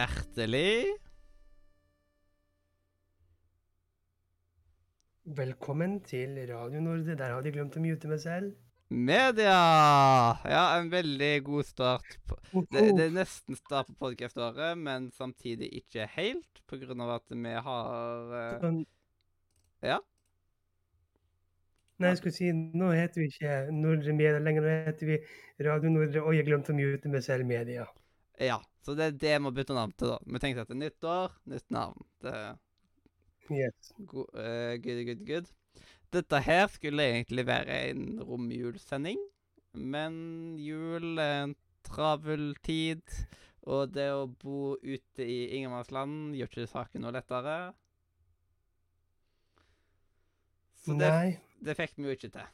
hjertelig Velkommen til Radio Nordre. Der har de glemt å mute meg selv. media! Ja, en veldig god start. På, det, det er nesten start på podkaståret, men samtidig ikke helt, på grunn av at vi har Sånn- Ja? Nei, jeg skulle si, nå heter vi ikke Nordre Media lenger, nå heter vi Radio Nordre. og jeg glemte å mute meg selv Media. Ja. Så det er det vi må bytte navn til, da. Vi tenkte at det er nyttår, nytt navn. Det Yes. go eh, good, good, good. Dette her skulle egentlig være en romjulsending, men jul er en travel tid, og det å bo ute i ingenmannsland gjør ikke saken noe lettere. Så det, det fikk vi jo ikke til.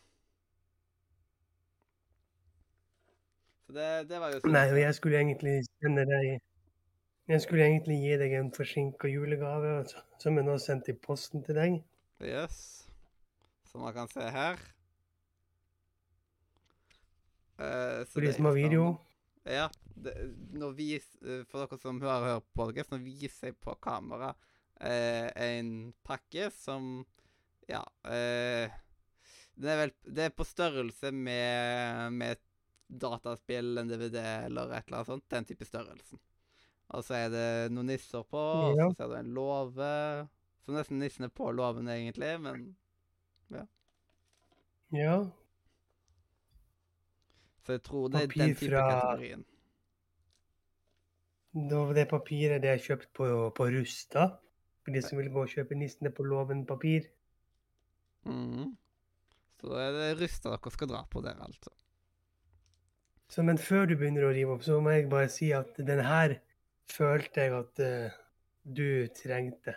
Så det, det var jo sånn Nei, og jeg skulle egentlig sende deg Jeg skulle egentlig gi deg en forsinka julegave altså, som jeg nå sendte i posten til deg. Yes. Som man kan se her. Uh, så For de det som har video. sånn- Ja. Det, vis, eh, for dere som har hørt på podkast, nå viser jeg på kamera eh, en pakke som Ja. Eh, det er vel Det er på størrelse med, med dataspill, en DVD eller et eller annet sånt. Den type størrelsen. Og så er det noen nisser på, og så ser du en låve. Så nesten nissen er på låven, egentlig, men Ja. ja. Så jeg tror det er Papir den type fra- kategorien. Da var det papiret det er kjøpt på, på Rusta. For de som vil gå og kjøpe Nissene på låven-papir. Mm. Så da er det Rusta dere skal dra på der, altså. Så, men før du begynner å rive opp, så må jeg bare si at den her følte jeg at uh, du trengte.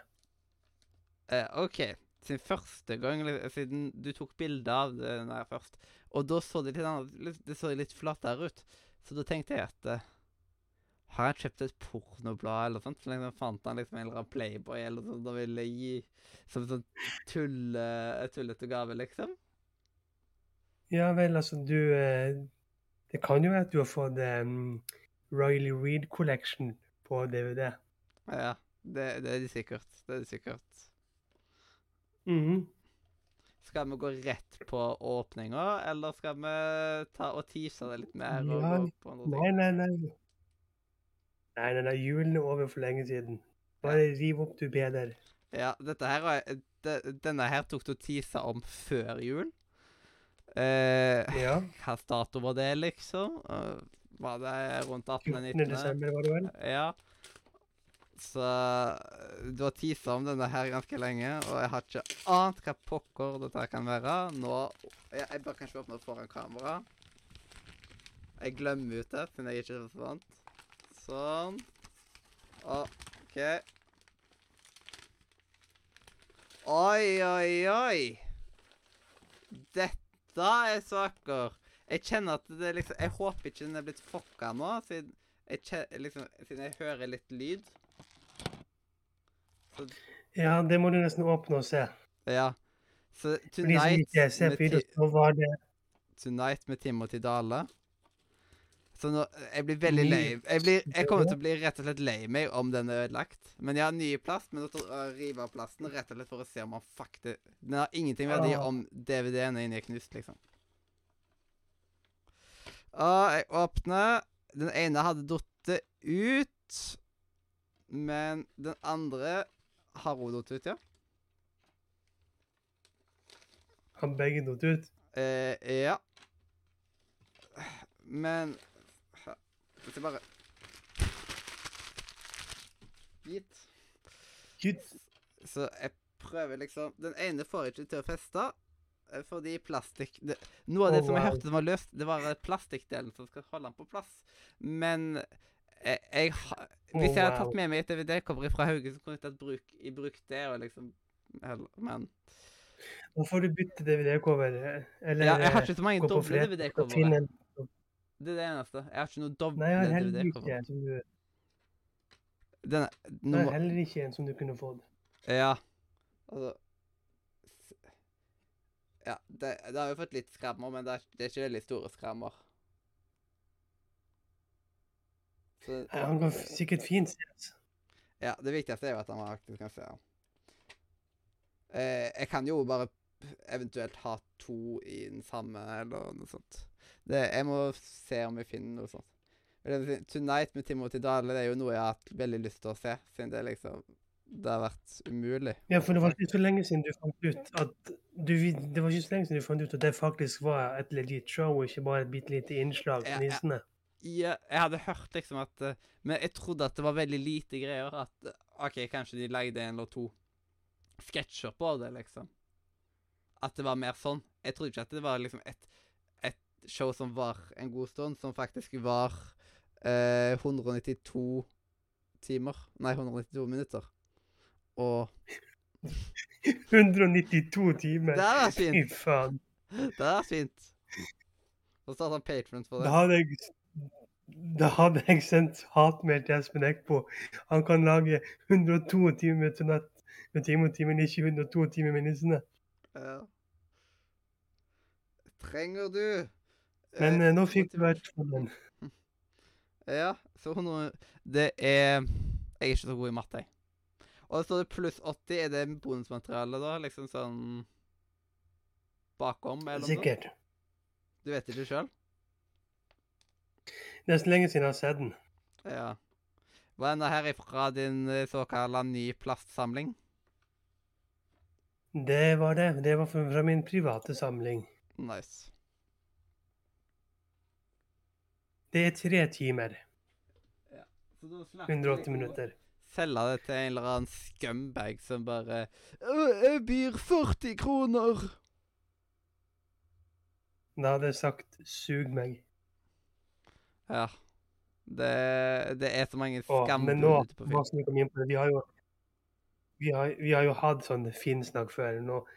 Eh, OK. Siden første gang, siden du tok bilde av den her først, og da så det litt, annet- det så litt flatere ut, så da tenkte jeg at uh, Har jeg kjøpt et pornoblad eller sånt? Så liksom fant han liksom en eller annen Playboy eller sånt og ville gi som sånn tulle, tullete gave, liksom? Ja vel, altså du Det kan jo være at du har fått um, Riley Reed Collection på DVD. Ja. Det, det er de sikkert. Det er de sikkert. Mhm. Skal vi gå rett på åpninga, eller skal vi ta og tease det litt mer? og Ja, gå på andre ting? Nei, nei, nei. Nei, nei, nei, julen er over for lenge siden. Bare riv opp, du bedre. Ja, dette her det, Denne her tok du teasa om før jul. Eh, Ja. Hva dato var det, liksom? Eh, var det rundt 18. 14. 19.? desember var det vel? Ja. Så du har tisa om denne her ganske lenge, og jeg har ikke ant hva pokker dette kan være. Nå Jeg, jeg bør kanskje åpne foran kamera. Jeg glemmer ut det, siden jeg ikke er så vant. Sånn. OK. Oi, oi, oi. Dette er saker. Jeg kjenner at det liksom Jeg håper ikke den er blitt fucka nå, siden jeg, kjenner, liksom, siden jeg hører litt lyd. Så, Ja, det må du nesten åpne og se. ja. Så Tonight, med, tonight med Timothy Dale. Så nå Jeg blir veldig lei. Jeg, blir, jeg kommer til å bli rett og slett lei meg om den er ødelagt. Men jeg har ny plast, men å rive av plasten rett og slett for å se om han faktisk Den har ingenting verdi om DVD-en er inni knust, liksom. Og jeg åpner. Den ene hadde datt ut. Men den andre har hun datt ut, ja. Har begge datt ut? Eh, ja. Men Hvis jeg bare Gitt. Gitt. Så jeg prøver liksom Den ene får ikke til å feste eh, fordi plastikk det, Noe av det oh, som jeg wow. hørte som var løst, det var eh, plastikkdelen som skal holde den på plass. Men jeg, jeg Hvis jeg hadde tatt med meg et DVD-cover fra Hauge, så kunne jeg tatt bruk, i bruk det og liksom Men Nå får du bytte DVD-cover. Eller ja, jeg har eh, ikke så mange doble DVD-covere. Det er det eneste. Jeg har ikke noe doble Nei, jeg har heller ikke en som du, Denne nummer har heller ikke en som du kunne fått. Ja. Altså Ja, det, det har jo fått litt skrammer, men det er, det er ikke veldig store skrammer. Så ja, Han kan sikkert fint ses. Ja, det viktigste er jo at han faktisk kan se den. Eh, jeg kan jo bare eventuelt ha to i den samme, eller noe sånt. Det, jeg må se om jeg finner noe sånt. 'Tonight' med Timothy Dale det er jo noe jeg har hatt veldig lyst til å se, siden det liksom Det har vært umulig. Ja, for det var ikke så lenge siden du fant ut at du, Det var ikke så lenge siden du fant ut at det faktisk var et legit show, og ikke bare et bitte lite innslag på ja. nissene. Ja, jeg hadde hørt liksom at eh, Men jeg trodde at det var veldig lite greier. At eh, OK, kanskje de lagde en eller to sketsjer på det, liksom. At det var mer sånn. Jeg trodde ikke at det var liksom et show som var en god stund, som faktisk var eh, 192 timer. Nei, 192 minutter. Og 192 timer! Det Fy fint. faen. Det er fint. Og starta han patron for Da hadde jeg da hadde jeg sendt hatmail til Espen Eckbo. Han kan lage 102 timer til natt med Timothy, men ikke 102 timer med nissene. Ja. Trenger du Men eh, eh, nå fikk du vært sammen. Ja, så 100 Det er Jeg er ikke så god i matte, jeg. Og så står det pluss 80. Er det bonusmateriale, da? Liksom sånn Bakom, eller noe? Sikkert. Du vet ikke sjøl? Nesten lenge siden jeg har sett den. Ja. Hva er det her ifra din eh, såkalte ny plastsamling? Det var det. Det var fra min private samling. Nice. Det er tre timer. Så da 180 minutter. Selge det til en eller annen scumbag som bare Jeg byr 40 kroner! Da hadde jeg sagt 'sug meg'. Ja. Det, det er så mange nå, ute på film. vi har jo, vi har, vi har jo hatt sånn Finn-snakk før. Nå,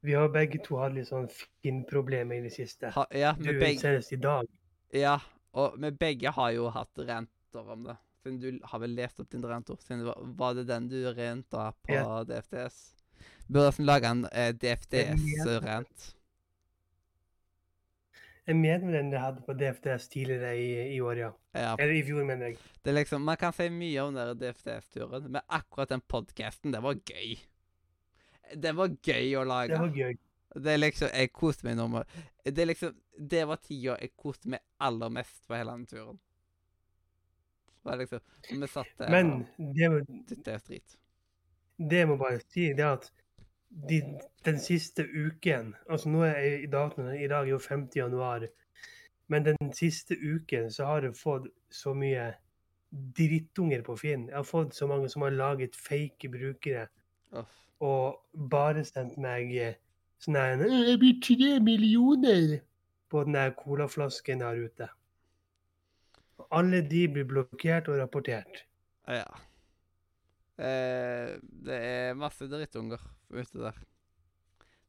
vi har begge to hatt litt sånn Finn-problemer i det siste. Ha, ja, Du begge, senest i dag. ja, og vi begge har jo hatt renter om det. Siden du har vel lest opp din renter. Siden var, det den du renta på yeah. DFTS? Burde nesten lage en eh, DFDS-rent. Jeg mener den jeg hadde på DFDS tidligere i, i år, ja. Ja. Eller i fjor, mener jeg. Det er liksom, Man kan si mye om den DFDS-turen, men akkurat den podkasten, det var gøy. Det var gøy å lage. Det var gøy. Det er liksom, Jeg koste meg nå med Det er liksom, det var tida jeg koste meg aller mest på hele den turen. Det liksom, vi satt der Men det, må- strit. det jeg må bare si, det er at de, den siste uken Altså nå er jeg i datoen I dag er jo 50. januar. Men den siste uken så har jeg fått så mye drittunger på Finn. Jeg har fått så mange som har laget fake brukere Uff. og bare sendt meg eh, sånn her «Øh, Jeg blir tre millioner på den der colaflasken her ute. Og Alle de blir blokkert og rapportert. Ja. Eh, det er masse drittunger ute der.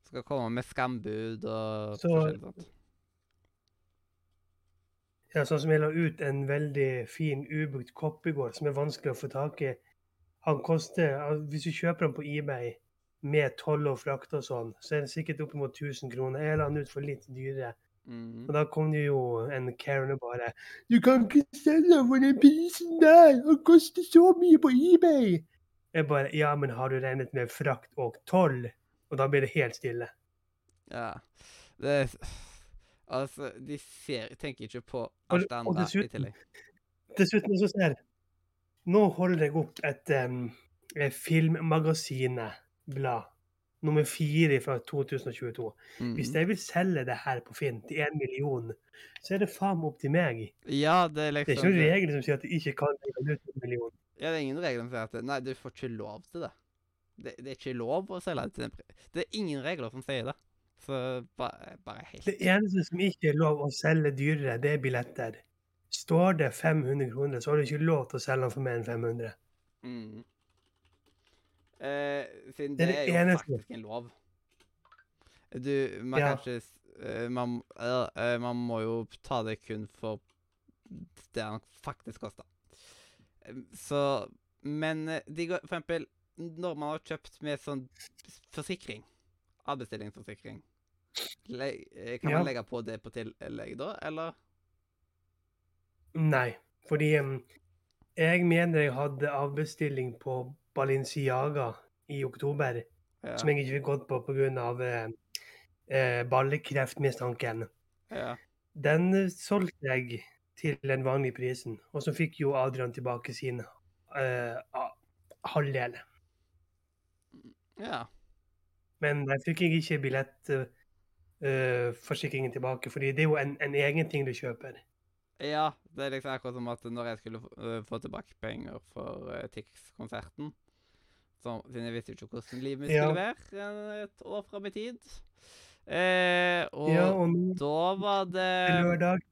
Skal komme med skambud og Så- forskjellig sånt. Ja, sånn som jeg la ut en veldig fin ubrukt kopp i går, som er vanskelig å få tak i. Han koster, Hvis du kjøper den på eBay med toll og frakt og sånn, så er den sikkert opp mot 1000 kroner. Jeg la den ut for litt dyrere. Mm. Og da kom det jo en Karen og bare 'Du kan ikke selge for den prisen der! den koster så mye på eBay!' Jeg bare 'Ja, men har du regnet med frakt og toll?' Og da blir det helt stille. Ja. Det altså, de ser, tenker ikke på alt det andre i tillegg. Dessuten så ser Nå holder jeg opp et um, Filmmagasinet-blad. Nummer fire fra 2022. Hvis Mhm. jeg vil selge det her på Finn til én million, så er det faen meg opp til meg. Ja, det er liksom... Det er liksom ikke noen regler som sier at du ikke kan legge ut en million. Ja, det er ingen regler som sier at Nei, du får ikke lov til det. Det, det er ikke lov å selge det til den. Det er ingen regler som sier det. Så bare, bare helt Det eneste som ikke er lov å selge dyrere, det er billetter. Står det 500 kroner, så har du ikke lov til å selge den for mer enn 500. mm. Eh, Siden Det det, er er jo faktisk en lov. Du, man Ja. kan ikke s- eh, man, uh, uh, man må jo ta det kun for det han faktisk koster. Så Men eh, de går For eksempel når man har kjøpt med sånn forsikring, avbestillingsforsikring, kan man Ja. legge på det på tillegg da, eller? Nei, fordi um, Jeg mener jeg hadde avbestilling på Balenciaga i oktober, Ja. som jeg ikke fikk gått på pga. Eh, eh, ballekreftmistanken. ja. Den eh, solgte jeg til den vanlige prisen, og så fikk jo Adrian tilbake sin eh, halvdel. ja. Men der fikk jeg ikke billettforsikringen tilbake, fordi det er jo en, en egen ting du kjøper. Ja, det er liksom akkurat som at når jeg skulle få, øh, få tilbake penger for uh, Tix-konserten Siden jeg visste jo ikke hvordan livet mitt Ja. skulle være eh, et år fram i tid. Eh, og Ja, og nå da var det lørdag.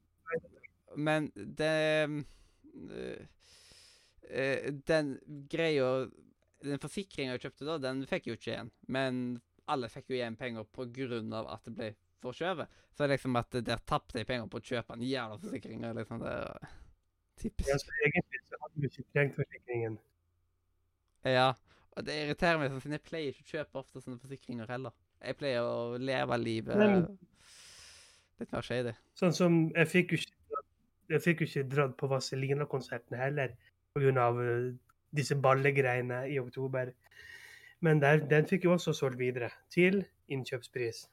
Men det øh, Den greia Den forsikringa jeg kjøpte da, den fikk jeg jo ikke igjen. Men alle fikk jo igjen penger på grunn av at det ble forskjøvet. Så liksom at der tapte jeg penger på å kjøpe en jævla forsikring. Liksom det er typisk. Ja, så egentlig så hadde du ikke trengt forsikringen. Ja. Og det irriterer meg, siden jeg pleier ikke å kjøpe ofte sånne forsikringer heller. Jeg pleier å leve livet men- litt mer shady. Sånn som jeg fikk jo ikke, jeg fikk jo ikke dratt på Vazelina-konserten heller pga. Uh, disse ballegreiene i oktober. Men der, den fikk jo også solgt videre, til innkjøpspris.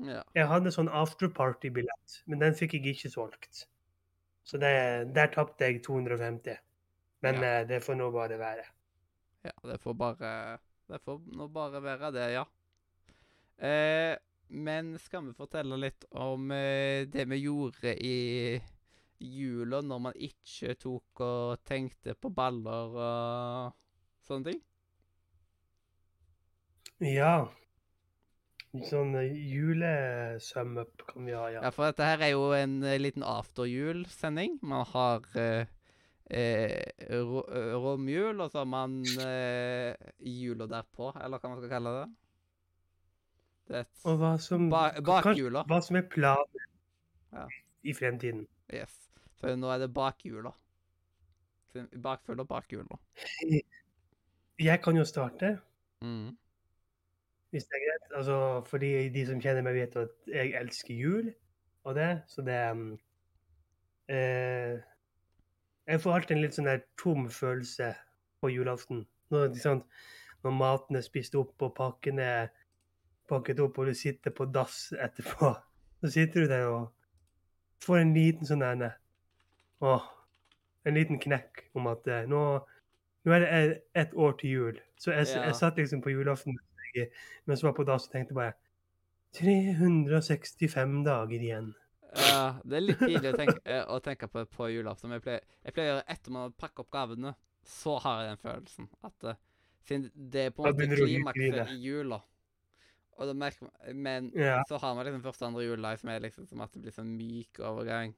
Ja. Jeg hadde sånn afterparty-billett, men den fikk jeg ikke solgt. Så det, der tapte jeg 250. Men Ja. eh, det får nå bare være. Ja, det får bare Det får nå bare være det, ja. Eh, men skal vi fortelle litt om eh, det vi gjorde i jula, når man ikke tok og tenkte på baller og sånne ting? Ja. Sånn eh, julesum-up kan vi ha, ja. Ja, for dette her er jo en eh, liten afterjul-sending. Man har eh, eh, eh, romjul, og så har man eh, jula derpå, eller hva man skal kalle det. Det Og hva som, ba Bakjula. hva som er planen Ja. i fremtiden. Yes. For nå er det bakhjula. Bakfull og bakhjula. Jeg kan jo starte, Mm. Hvis det er greit. Altså, fordi de som kjenner meg, vet at jeg elsker jul og det, så det um, eh, Jeg får alltid en litt sånn der tom følelse på julaften. Når, sant, når maten er spist opp og pakken er pakket opp, og du sitter på dass etterpå. Så sitter du der og får en liten sånn ene Åh, en liten knekk om at eh, nå, nå er det et- ett år til jul. Så jeg, Ja. jeg satt liksom på julaften jeg- mens jeg var på dass så tenkte bare 365 dager igjen. Ja, det er litt tidlig å tenke, eh, å tenke på på julaften. Men jeg pleier, jeg pleier etter man har pakket opp gavene, så har jeg den følelsen. At siden det er på en måte klimakset i jula. Og da merker man Men Ja. så har man liksom første og andre jula som er liksom som at det blir sånn myk overgang.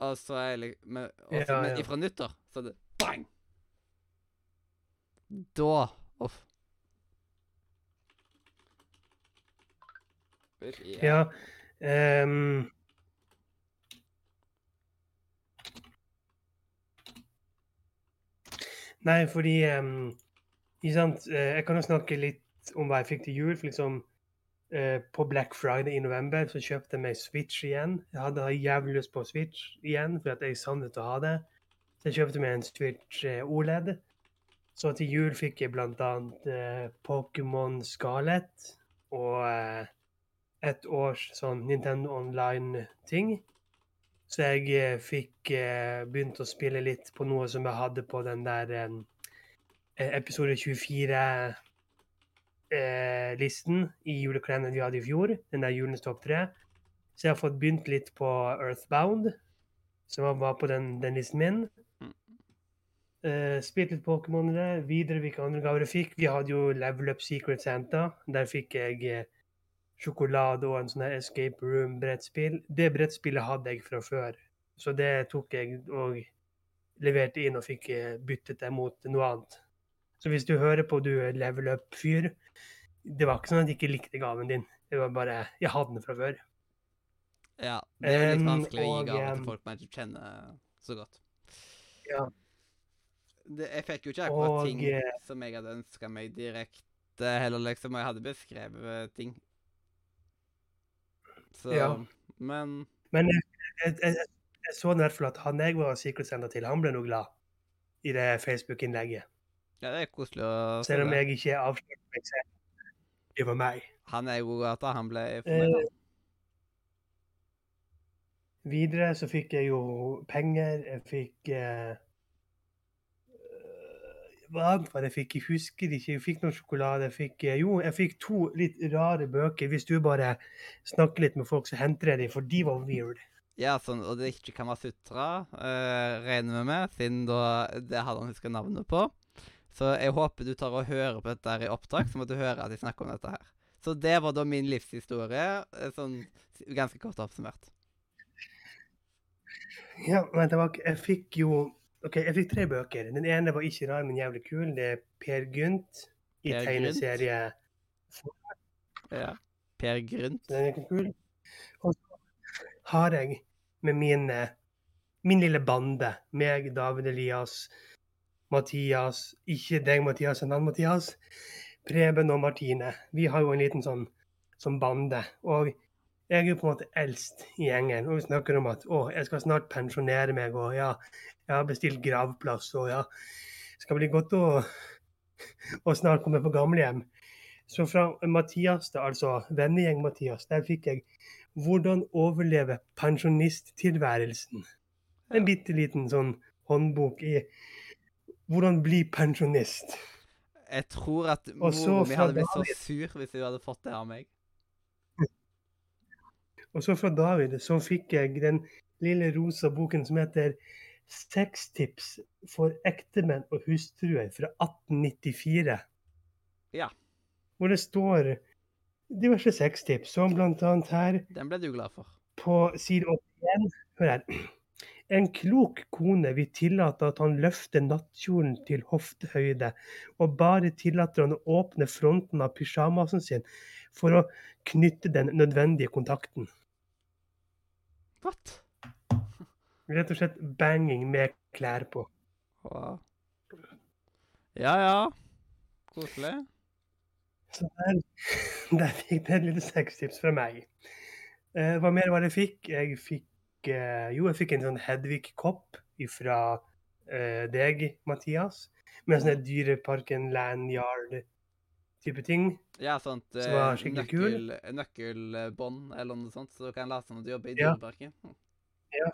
Og så er jeg liksom Men, også, Ja, men ifra nyttår, så er det bang! Da Uff. Uff, Ja. Um... nei, fordi um... ikke sant? eh, Jeg kan jo snakke litt om hva jeg fikk til jul. for liksom uh, På Black Friday i november så kjøpte jeg meg Switch igjen. Jeg hadde jævlig lyst på Switch igjen, for at jeg savnet å ha det. Så jeg kjøpte meg en Switch eh, OLED. Så til jul fikk jeg annet eh, Pokémon Scarlet og eh, et års sånn Nintendo Online-ting. Så jeg eh, fikk eh, begynt å spille litt på noe som jeg hadde på den der eh, episode 24-listen i julekalenderen vi hadde i fjor. Den der Julenes topp tre. Så jeg har fått begynt litt på Earthbound, som var- på den, den listen min. Mm. Uh, spilt litt Pokémon i det. Videre hvilke andre gaver jeg fikk. Vi hadde jo Level Up Secret Santa. Der fikk jeg eh, sjokolade og en sånn her Escape Room-brettspill. Det brettspillet hadde jeg fra før, så det tok jeg og leverte inn og fikk eh, byttet det mot noe annet. Så hvis du hører på du level up-fyr, det var ikke sånn at jeg ikke likte gaven din. Det var bare Jeg hadde den fra før. Ja, det er litt litt um, vanskelig å gi og, gaver til folk man ikke kjenner så godt. Ja. Det, jeg fikk jo ikke akkurat Og, ting eh, som jeg hadde ønska meg direkte heller, liksom. og Jeg hadde beskrevet ting. Så Ja. Men Men jeg, jeg, jeg, jeg så i hvert fall at han jeg var Secret til, han ble nå glad. i det Facebook-innlegget. Ja, det er koselig å se Selv om jeg ikke avslørte meg selv. Det var meg. Han er jo at han ble Eh, fornøyd. da. videre så fikk jeg jo penger. Jeg fikk eh, Hva annet var det jeg fikk? Jeg husker ikke. Jeg fikk noe sjokolade. Jeg fikk, eh, jo, jeg fikk to litt rare bøker. Hvis du bare snakker litt med folk, så henter jeg dem, for de var weird. Ja, sånn, og det ikke kan være sutra, uh, regner vi med, siden da det hadde han huska navnet på. Så jeg håper du tar og hører på dette her i opptak, så må du høre at jeg snakker om dette her. Så det var da min livshistorie, eh, sånn ganske kort oppsummert. Ja, men tilbake. Jeg fikk jo OK, jeg fikk tre bøker. Den ene var ikke rar, men jævlig kul. Det er Per Gynt i Per tegneserie. Ja. Per Grynt. Den er ikke kul. Og så har jeg med min, eh, min lille bande, meg, David Elias, Mathias Ikke deg, Mathias, en annen Mathias. Preben og Martine. Vi har jo en liten sånn, sånn bande. Og jeg er jo på en måte eldst i gjengen. Og vi snakker om at å, jeg skal snart pensjonere meg, og ja, jeg har bestilt gravplass, og ja, det skal bli godt å, å snart komme på gamlehjem. Så fra Mathias, da, altså vennegjeng Mathias, der fikk jeg 'Hvordan overleve pensjonisttilværelsen'. En bitte liten sånn håndbok i 'Hvordan bli pensjonist'. Jeg tror at mora mi hadde blitt så sur hvis hun hadde fått det av meg. Og så fra David så fikk jeg den lille rosa boken som heter 'Sextips for ektemenn og hustruer' fra 1894. Ja. Hvor det står diverse sextips, som annet her Den ble du glad for. på side 81. Hør her. En klok kone vil tillate at han løfter nattkjolen til hoftehøyde, og bare tillater han å åpne fronten av pysjamasen sin for å knytte den nødvendige kontakten. What? Rett og slett banging med klær på. Wow. Ja, ja. Koselig. Så der, der fikk det et lite sextips fra meg. Eh, hva mer var det jeg fikk? Jeg fikk eh, Jo, jeg fikk en sånn Hedvig-kopp fra eh, deg, Mathias. Med en sånn Dyreparken lanyard-type ting. Ja, sånt Som var eh, skikkelig kul. nøkkel, nøkkelbånd eller noe sånt, så du kan late som du jobber i Ja. Dyreparken. Ja.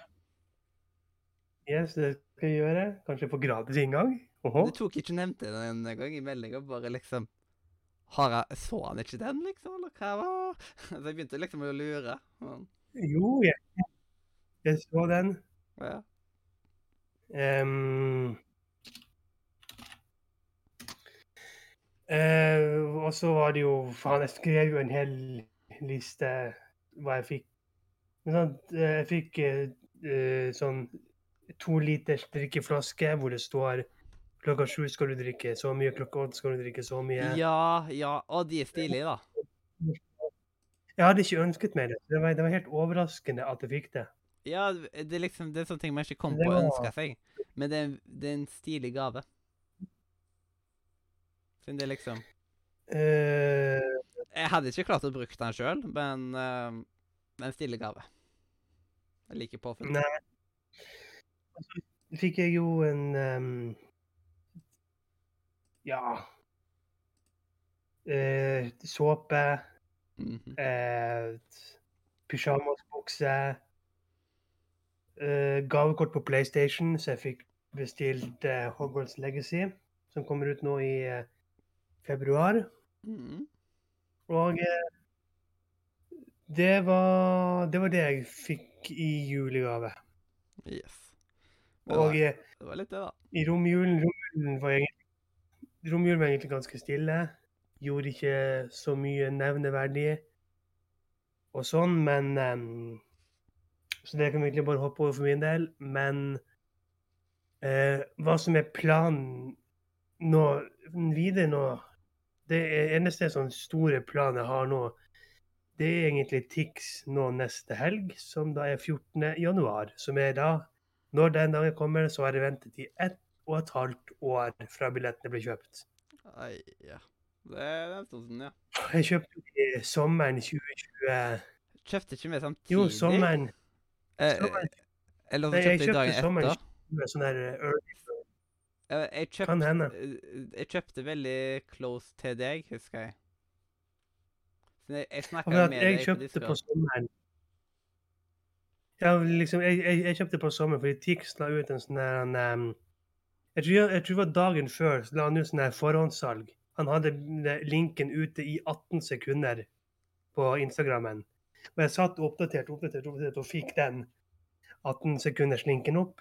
Yes, det skal jeg gjøre. Kanskje få gratis inngang. Oho. Du tok ikke nevnte den en gang i meldinga, bare liksom har jeg, Så han ikke den, liksom? Eller hva var Så jeg begynte liksom å lure. Men, Jo, jeg, jeg så den. ja. Ehm. Eh, og så var det jo Faen, jeg skrev jo en hel liste hva jeg fikk. Men sånn, eh, jeg fikk eh, sånn to liters drikkeflaske hvor det står klokka sju skal du drikke så mye, klokka åtte skal du drikke så mye. ja, ja. Og de er stilige, da. Jeg hadde ikke ønsket meg det. Det var, det var helt overraskende at jeg fikk det. Ja, det er liksom det er sånne ting man ikke kom på å ønske seg. Men det er, det er en stilig gave. Siden det liksom uh, Jeg hadde ikke klart å bruke den sjøl, men uh, en stille gave. Jeg liker påfunn. nei. Og så fikk jeg jo en um, Ja uh, Såpe. Mhm. Eh, Pysjamasbukse. Gavekort på PlayStation, så jeg fikk bestilt Hogwarts Legacy, som kommer ut nå i februar. Mm. Og eh, det var, det var det jeg fikk i julegave. Yes. Det, var, og det var litt det, da. i romjulen, romjulen var egentlig, romjulen var egentlig ganske stille. Gjorde ikke så mye nevneverdig og sånn, men um, Så det kan vi egentlig bare hoppe over for min del. Men uh, hva som er planen nå videre nå Det eneste sånn store planen jeg har nå, det er egentlig Tix nå neste helg, som da er 14. januar. Som er da Når den dagen kommer, så har jeg ventet i ett og et halvt år fra billettene ble kjøpt. Ai, ja. Det er en stund siden, ja. Jeg kjøpte i sommeren 2020. Kjøpte ikke vi samtidig? Jo, sommeren. Eh, sommeren. eller kjøpte Nei, dagen kjøpte jeg sommeren etter? sånn der early Jeg, jeg, kjøpt, Kan hende. eh, jeg kjøpte veldig close til deg, husker jeg. Så jeg, jeg snakka med jeg deg på kjøpte på Discord. sommeren Ja, liksom, jeg, jeg, jeg kjøpte på sommeren fordi Tix la ut en sånn en, jeg, tror, jeg tror det var dagen før så la han ut sånn her forhåndssalg. Han hadde linken ute i 18 sekunder på Instagrammen. Og jeg satt oppdatert, oppdaterte, oppdaterte og fikk den 18 sekunders linken opp.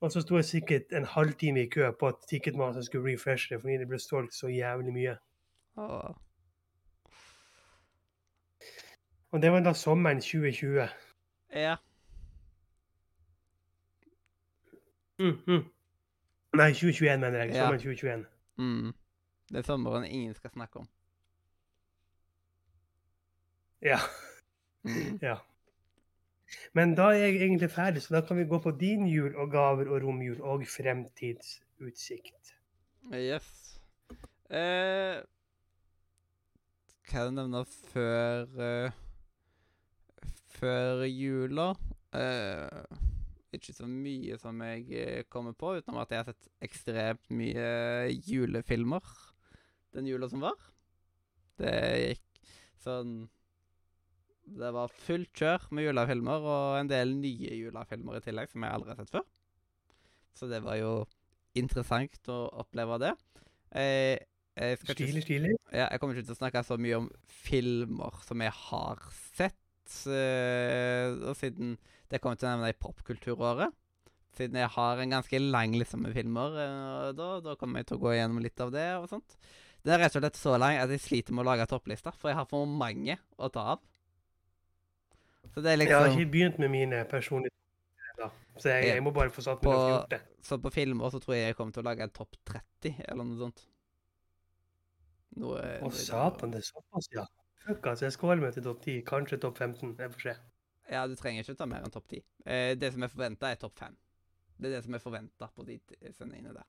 Og så sto jeg sikkert en halvtime i kø på at Ticketmaster skulle refreshe det fordi det ble solgt så jævlig mye. Oh. Og det var da sommeren 2020. Ja. Mm, mm. Nei, 2021 mener jeg. Ja. Sommeren 2021. Mm. Det er sommeren ingen skal snakke om. Ja. Mm. ja. Men da er jeg egentlig ferdig, så da kan vi gå på din jul og gaver og romjul og fremtidsutsikt. Yes. Eh, hva er det nevne før uh, Før jula? Eh, ikke så mye som jeg eh, kommer på, utenom at jeg har sett ekstremt mye julefilmer den jula som var. Det gikk sånn Det var fullt kjør med julefilmer, og en del nye julefilmer i tillegg, som jeg aldri har sett før. Så det var jo interessant å oppleve det. Jeg, jeg Stilig, stilig. ja, jeg kommer ikke til å snakke så mye om filmer som jeg har sett. eh, og siden det kommer til å nevne i popkulturåret. Siden jeg har en ganske lang liste med filmer, eh, da, da kommer jeg til å gå gjennom litt av det. og sånt. Det er rett og slett så lang at jeg sliter med å lage topplister, for jeg har for mange å ta av. Så det er Jeg har liksom ikke begynt med mine personlige. Så jeg, jeg må bare få satt meg På- ned og gjort det. Så på filmer så tror jeg jeg kommer til å lage en topp 30, eller noe sånt. Noe Å, noe satan, det er såpass, ja. Fuck, altså. Jeg skåler meg til topp 10, kanskje topp 15. Jeg får se. Ja, du trenger ikke ta mer enn topp 10. Eh, det som er forventa, er topp 5. Det er det som er forventa på de sendingene der.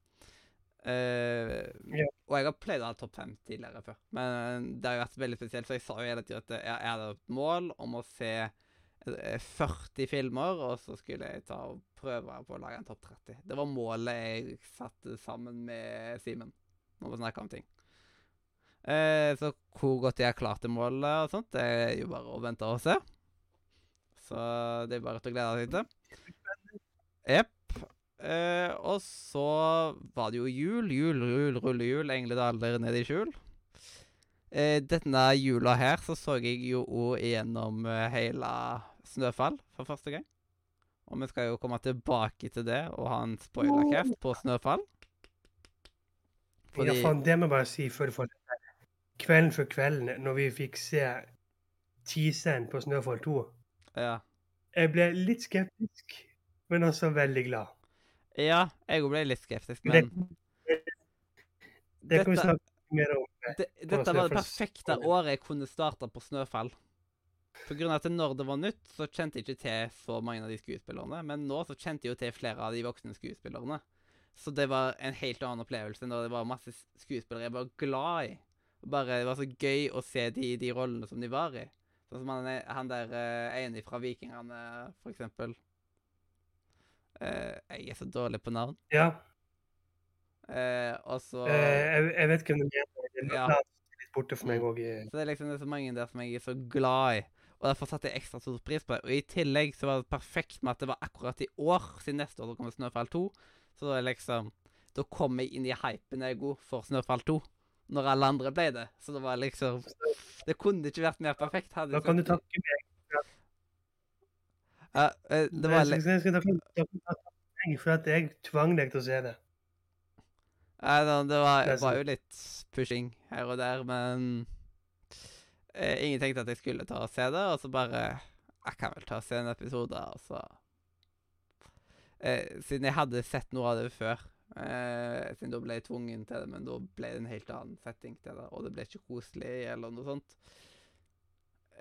Eh, Ja. Og jeg har pleid å ha topp 5 tidligere før, men det har jo vært veldig spesielt. Så jeg sa jo hele tiden at jeg hadde et mål om å se eh, 40 filmer, og så skulle jeg ta og prøve på å lage en topp 30. Det var målet jeg satte sammen med Simen når vi snakka om ting. Uh, så hvor godt jeg har klart det målet og sånt, det er jo bare å vente og se. Så det er bare til å glede seg til. Jepp. Eh, og så var det jo jul, jul, jul, rullehjul, engledaler ned i skjul. Eh, denne jula her så så jeg jo òg gjennom eh, hele Snøfall for første gang. Og vi skal jo komme tilbake til det og ha en spoilercast på Snøfall. Ja, faen, det må jeg bare si før du fortsetter. Kvelden for kvelden, når vi fikk se teaseren på Snøfall 2, Ja. jeg ble litt skeptisk, men også veldig glad. Ja, jeg òg ble litt skeptisk, Det, men det kan vi snakke mer om. Det, dette var det perfekte året jeg kunne starta på Snøfall. På grunn av at når det var nytt, så kjente jeg ikke til så mange av de skuespillerne. Men nå så kjente jeg jo til flere av de voksne skuespillerne. Så det var en helt annen opplevelse når det var masse skuespillere jeg var glad i. Bare Det var så gøy å se de, de rollene som de var i. Sånn som han, han der eh, ene fra Vikingene, for eksempel. Eh, jeg er så dårlig på navn. Ja, Uh, og så uh, jeg, jeg vet om du mener det. Ja. Ja. litt borte for meg òg. Så det er liksom det er så mange der som jeg er så glad i. Og derfor satte jeg ekstra stor pris på det. Og i tillegg så var det perfekt med at det var akkurat i år, siden neste år så kommer Snøfall 2. Så da er liksom Da kom jeg inn i hypen jeg er god for Snøfall 2. Når alle andre ble det. Så det var liksom Det kunne ikke vært mer perfekt. Hadde Da kan du takke meg. Ja, eh, det var litt jeg skal for at jeg tvang deg til å se det. Nei, da, det var, var jo litt pushing her og der, men eh, Ingen tenkte at jeg skulle ta og se det, og så bare Jeg kan vel ta og se en episode, og så eh, Siden jeg hadde sett noe av det før, eh, siden da ble jeg tvungen til det, men da ble det en helt annen setting til det, og det ble ikke koselig eller noe sånt.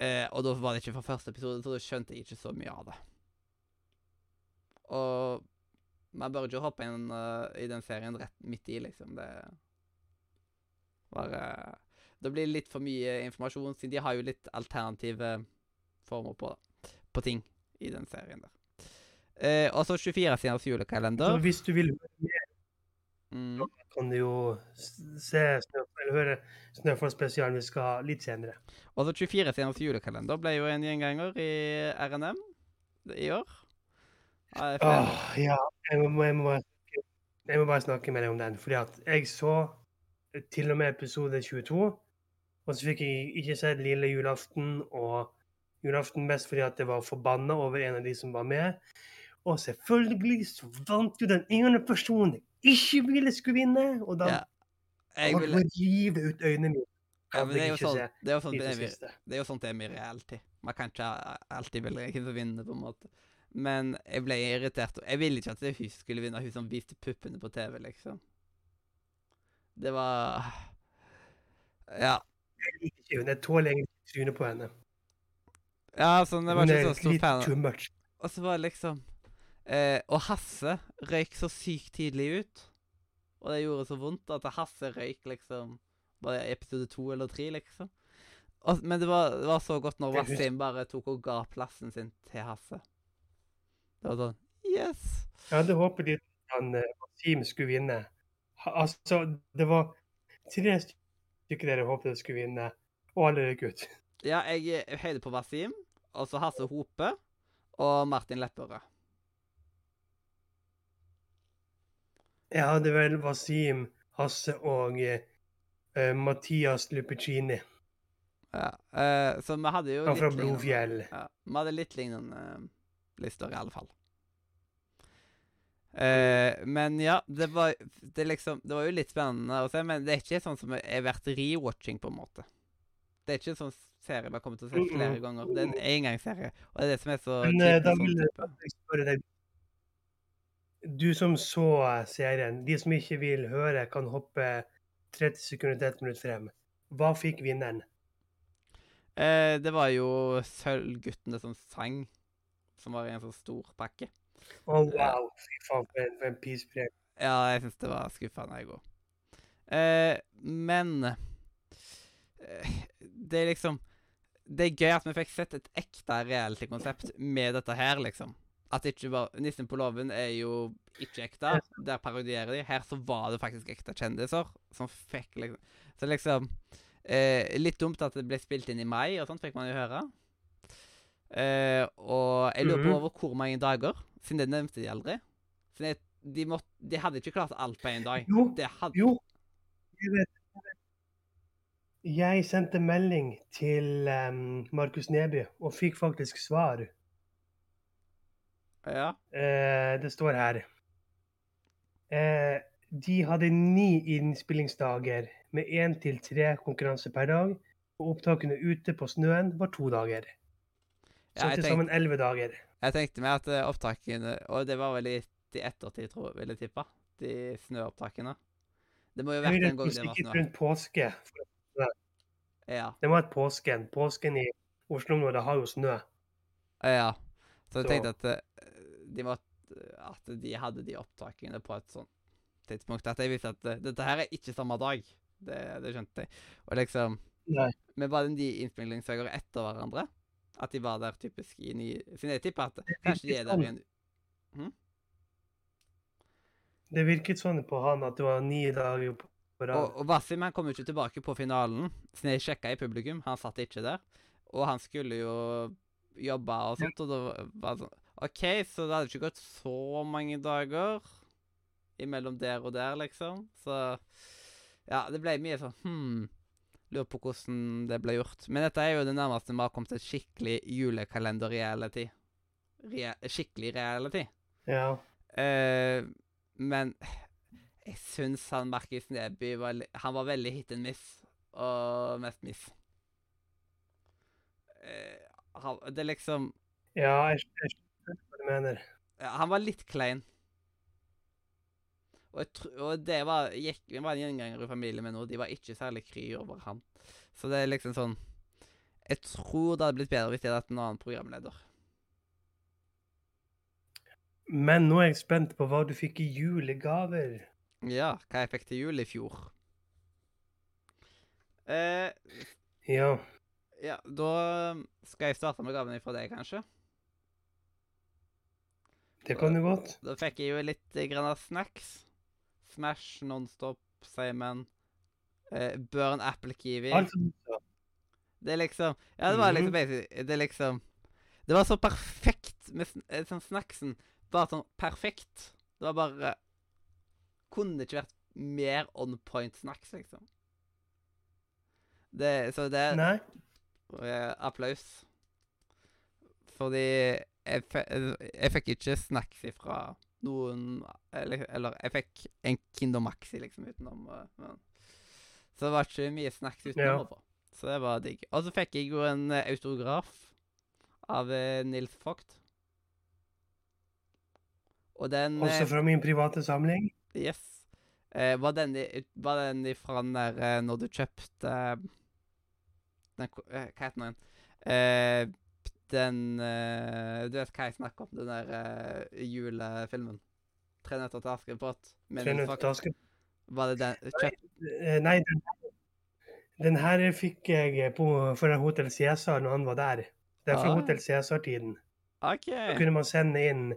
Eh, og da var det ikke fra første episode, så da skjønte jeg ikke så mye av det. Og man bør ikke hoppe inn uh, i den serien rett midt i, liksom. Det bare Det blir litt for mye informasjon, siden de har jo litt alternative former på, på ting i den serien der. Eh, og så 24-siders Så julekalender. hvis du vil Mm. kan du jo se snø, høre Snøfall-spesialen vi skal ha litt senere. Og så 24 stjerners julekalender ble jo en gjenganger i RNM i år. Åh. Åh, ja, jeg må, jeg, må bare, jeg må bare snakke med deg om den. Fordi at jeg så til og med episode 22, og så fikk jeg ikke sett lille julaften og julaften mest fordi at jeg var forbanna over en av de som var med. Og selvfølgelig så vant jo den ene personen jeg ikke ville skulle vinne, og da Ja. Jeg vil... rive ut øynene mine. ja, men det er jo sånn det er jo sånn det er med- det er jo sånt det er med reality. Man kan ikke alltid velge hvem som vinner, på en måte. Men jeg ble irritert. Jeg ville ikke at hun skulle vinne, hun som viste puppene på TV, liksom. Det var Ja. Jeg liker ikke henne. Jeg tåler egentlig trynet på henne. Ja, sånn, det var Hun ikke så stor fan. Og så var det liksom eh, Og Hasse røyk så sykt tidlig ut. Og det gjorde så vondt at Hasse røyk liksom Bare i episode to eller tre, liksom. Og, men det var, det var så godt når Jeg Wasim bare tok og ga plassen sin til Hasse. Det var sånn Yes! Jeg hadde håpet litt han, eh, Wasim skulle vinne. Altså, det var tre stykker dere håpet skulle vinne, og alle røyk ut. Ja, jeg høyde på Wasim, og så Hasse Hope og Martin Lepperød. Jeg hadde vel Wasim, Hasse og uh, Mathias Lupicini. Ja, uh, så vi hadde jo Han fra Blodfjell. Ja, vi hadde litt lignende uh, lister, i alle fall. Uh, men ja, det var, det, liksom, det var jo litt spennende å se, men det er ikke sånn som er verdt rewatching, på en måte. Det er ikke en sånn serie vi har kommet til å se flere ganger. Det er en engangsserie, og det er det som er så Men da sånn vil jeg spørre deg Du som så serien, de som ikke vil høre, kan hoppe 30 sekunder til 1 minutt frem. Hva fikk vinneren? Eh, det var jo Sølvguttene som sang, som var i en sånn stor pakke. Å, wow! Fy faen, for en, for en peace-break. Ja, jeg syns det var skuffende, jeg òg. Eh, men eh, Det er liksom Det er gøy at vi fikk sett et ekte reality-konsept med dette her, liksom. At ikke bare Nissen på låven er jo ikke ekte. Der parodierer de. Her så var det faktisk ekte kjendiser som fikk liksom Så liksom eh, Litt dumt at det ble spilt inn i mai, og sånt fikk man jo høre. Eh, og jeg lurer på Mhm. over hvor mange dager, siden det nevnte de aldri. Siden jeg, de, måtte, de hadde ikke klart alt på én dag. Jo, Jo, jeg vet. Jeg sendte melding til um, Markus Neby og fikk faktisk svar. Ja. Eh, det står her. Eh, de hadde ni innspillingsdager med én til tre konkurranser per dag. Og opptakene ute på snøen var to dager. Så Ja, til sammen elleve dager. Jeg tenkte meg at eh, opptakene Og det var vel i ettertid, tror jeg, vil jeg tippe. De snøopptakene. Det må jo være vært en gang det var snø. rundt påske. Ja. Det ha vært påsken. Påsken i Oslo-området har jo snø. ja. Så jeg Så- tenkte at eh, de måtte At de hadde de opptakene på et sånt tidspunkt. At jeg visste at eh, dette her er ikke samme dag. Det, det skjønte jeg. Og liksom Nei. Men var de innspillingsdager etter hverandre? At de var der typisk i ni Siden jeg tipper at kanskje de er der i en Det virket sånn på han at det var ni dager på på rad. Og, og Wasim han kom jo ikke tilbake på finalen, så jeg sjekka i publikum. Han satt ikke der. Og han skulle jo jobbe og sånt, og det var sånn OK, så det hadde ikke gått så mange dager imellom der og der, liksom. Så ja, det ble mye sånn Hm. Lurer på hvordan det ble gjort. Men dette er jo det nærmeste vi har kommet til skikkelig julekalender-reality. Re skikkelig reality. Ja. Uh, men jeg syns han Markus Neby var, han var veldig hit and miss, og mest miss. Eh, han, det er liksom ja, jeg skjønner hva du mener. ja, Han var litt klein. Og, jeg og det var, gikk, det var en gjenganger i familien min og De var ikke særlig kry over han. Så det er liksom sånn Jeg tror det hadde blitt bedre hvis de hadde hatt en annen programleder. Men nå er jeg spent på hva du fikk i julegaver. Ja, hva jeg fikk til jul i fjor. Eh, Ja. Ja, da skal jeg starte med gaven fra deg, kanskje. Det kan du godt. Da fikk jeg jo litt eh, grann av snacks. Smash, Nonstop, Simon, eh, Burn Apple Kiwi. Alt som du sa. Det er liksom Ja, det var liksom basic Det er liksom Det var så perfekt med eh, sånn snacksen. Bare sånn perfekt. Det var bare Kunne ikke vært mer on point snacks, liksom. Det Så det Nei. Eh, Applaus. Fordi jeg, jeg fikk ikke snacks ifra noen Eller, eller jeg fikk en Kinder Maxi, liksom, utenom. eh, Men. Så det var ikke mye snacks utenom. Ja. Så det var digg. Og så fikk jeg jo en eh, autograf av Nils Vogt. Og den Også fra min private samling. Yes. Eh, var, den var den ifra den der når du kjøpte eh, eh, Hva heter den igjen? Eh, den uh, Du vet hva jeg snakker om? Den der uh, julefilmen. 'Tre nøtter til Askepott'. Tre nøtter til Askepott. Var det den kjøpt? Eh, Nei, den, den her fikk jeg på, fra Hotell Cæsar når han var der. Det er fra Ah. Hotell Cæsar-tiden. Okay. Da kunne man sende inn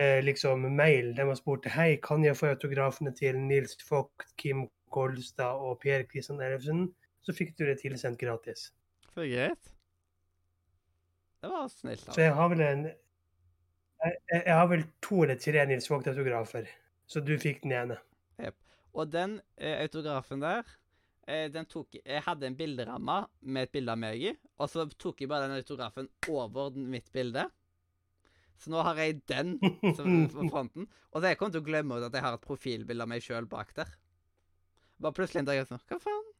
eh, liksom mail der man spurte hei, kan jeg få autografene til Nils Vogt, Kim Kolstad og Per Kristian Ellefsen. Så fikk du det tilsendt gratis. Så greit. Det var snilt. Så Altså. jeg har vel en jeg, jeg har vel to eller tre Nils Vogt-autografer. Så du fikk den ene. Og den eh, autografen der eh, den tok, Jeg hadde en bilderamme med et bilde av meg i, og så tok jeg bare den autografen over mitt bilde. Så nå har jeg den på fronten. Og så jeg kommer til å glemme at jeg har et profilbilde av meg sjøl bak der. Bare plutselig en dag sånn Hva faen?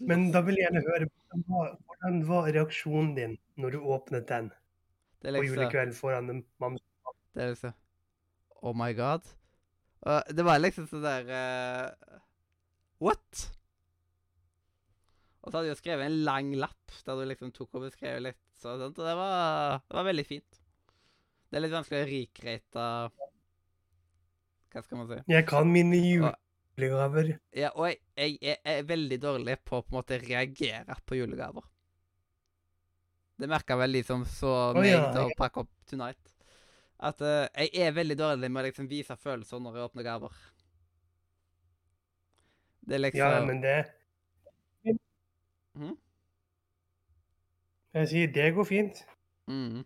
Men da vil jeg gjerne høre hvordan var, reaksjonen din når du åpnet den på julekvelden foran mamma? det er liksom Oh my god. Og det var liksom sånn der uh, What? Og så hadde jeg skrevet en lang lapp der du liksom tok og beskrev litt så- sånt, og det var, det var veldig fint. Det er litt vanskelig å rikreite Hva skal man si? Jeg kan mine Og- julegaver. Ja, og jeg, jeg, jeg er veldig dårlig på å på en måte reagere på julegaver. Det merka vel de som så Å, oh, ja, pakke opp Tonight. At uh, jeg er veldig dårlig med å liksom vise følelser når jeg åpner gaver. Det er liksom Ja, men det mm? Jeg sier det går fint. mm,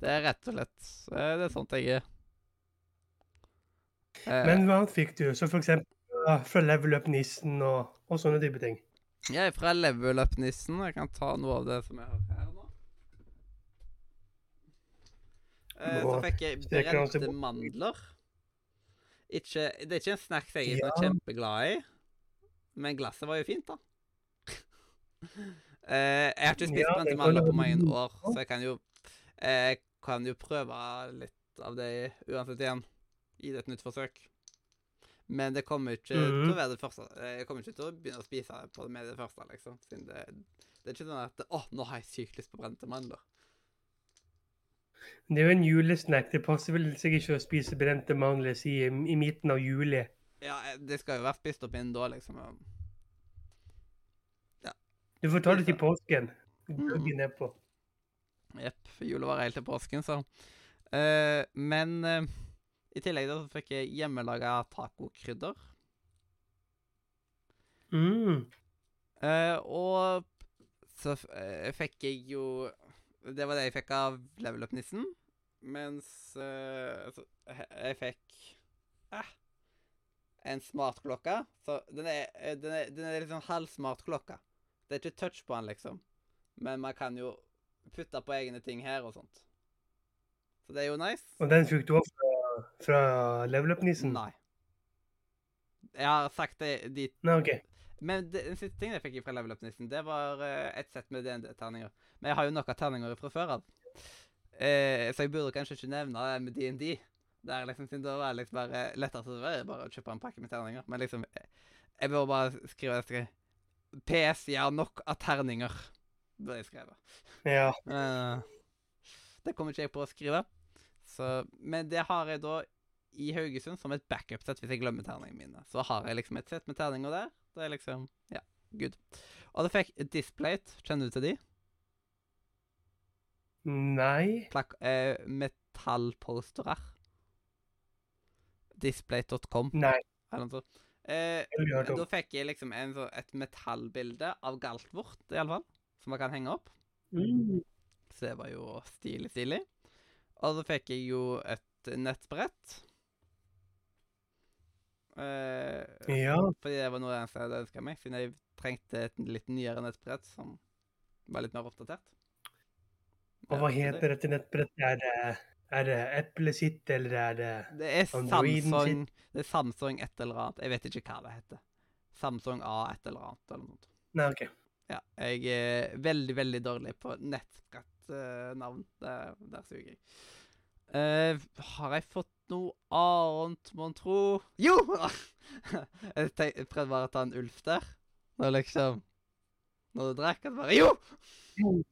Det er rett og slett eh, Det er sånt jeg er. Eh, Men hva fikk du? Så for eksempel ja, fra Level Up-nissen og, og sånne type ting. Jeg er fra Level Up-nissen. Jeg kan ta noe av det som jeg har her nå. Eh, så fikk jeg brente mandler. Ikke, det er ikke en snacks jeg er Ja. kjempeglad i, men glasset var jo fint, da. Eh, jeg har ikke spist Ja, brente mandler på mange år, så jeg kan jo Jeg kan jo prøve litt av det uansett igjen. Det et nytt forsøk. Men det kommer ikke til Mhm. å være det første. Jeg kommer ikke til å begynne å spise på det med det første, liksom. Siden det, det er ikke sånn at Å, nå har jeg sykt lyst på brente mandler. Det er jo en julesnack. Det passer vel sikkert ikke å spise brente mandler i, i midten av juli. Ja, eh, det skal jo være spist opp innen da, liksom. Ja. Du får ta det til påsken. Mhm. Gløgg nedpå. Jepp. Jula var helt til påsken, så. Uh, men eh, i tillegg da så fikk jeg hjemmelaga tacokrydder. Mm. Uh, og så eh, fikk jeg jo Det var det jeg fikk av Level Up-nissen. Mens uh, så, jeg fikk eh, en smartklokke. Så den er, eh, den er, den er liksom sånn halvsmart. Det er ikke touch på den, liksom. Men man kan jo putte på egne ting her og sånt. Så det er jo nice. Og den fikk du også fra, Level Up-nissen? Nei. Jeg har sagt det dit Nei, OK. Men det, den siste tingen jeg fikk fra Level Up-nissen, det var eh, et sett med DND-terninger. Men jeg har jo nok av terninger fra før av. Eh, så jeg burde kanskje ikke nevne det med DND. Det er liksom, da var det liksom bare lettere så det var bare å kjøpe en pakke med terninger. Men liksom, jeg bør bare skrive det. PS, jeg har nok av terninger, burde jeg skrive. Ja. Eh, det kommer ikke jeg på å skrive. Så, men det har jeg da i Haugesund som et backup-sett hvis jeg glemmer terningene mine. Så har jeg liksom et sett med terninger der. Det er liksom Ja, good. Og da fikk Displate. Kjenner du til de? Nei. Plak eh, metallposterer. Displate.com. Nei, eller noe sånt. Eh, da fikk jeg liksom en, så- et metallbilde av Galtvort, iallfall, som man kan henge opp. Mm. Så det var jo stilig, stilig. Og så fikk jeg jo et nettbrett. Eh, Ja. fordi det var noe jeg hadde ønska meg, siden jeg trengte et litt nyere nettbrett som var litt mer oppdatert. Og hva heter dette nettbrettet? Er det, er det Apple sitt, eller er det Det er Androiden Samsung Det er Samsung et eller annet. Jeg vet ikke hva det heter. Samsung A et eller annet. eller noe. Nei, OK. Ja, jeg er veldig, veldig dårlig på nettbrettnavn. der, der suger jeg. Uh, har jeg fått noe annet, mon tro? Jo! jeg, tenk, jeg prøvde bare å ta en Ulf der. Når liksom Når du drakk, bare Jo!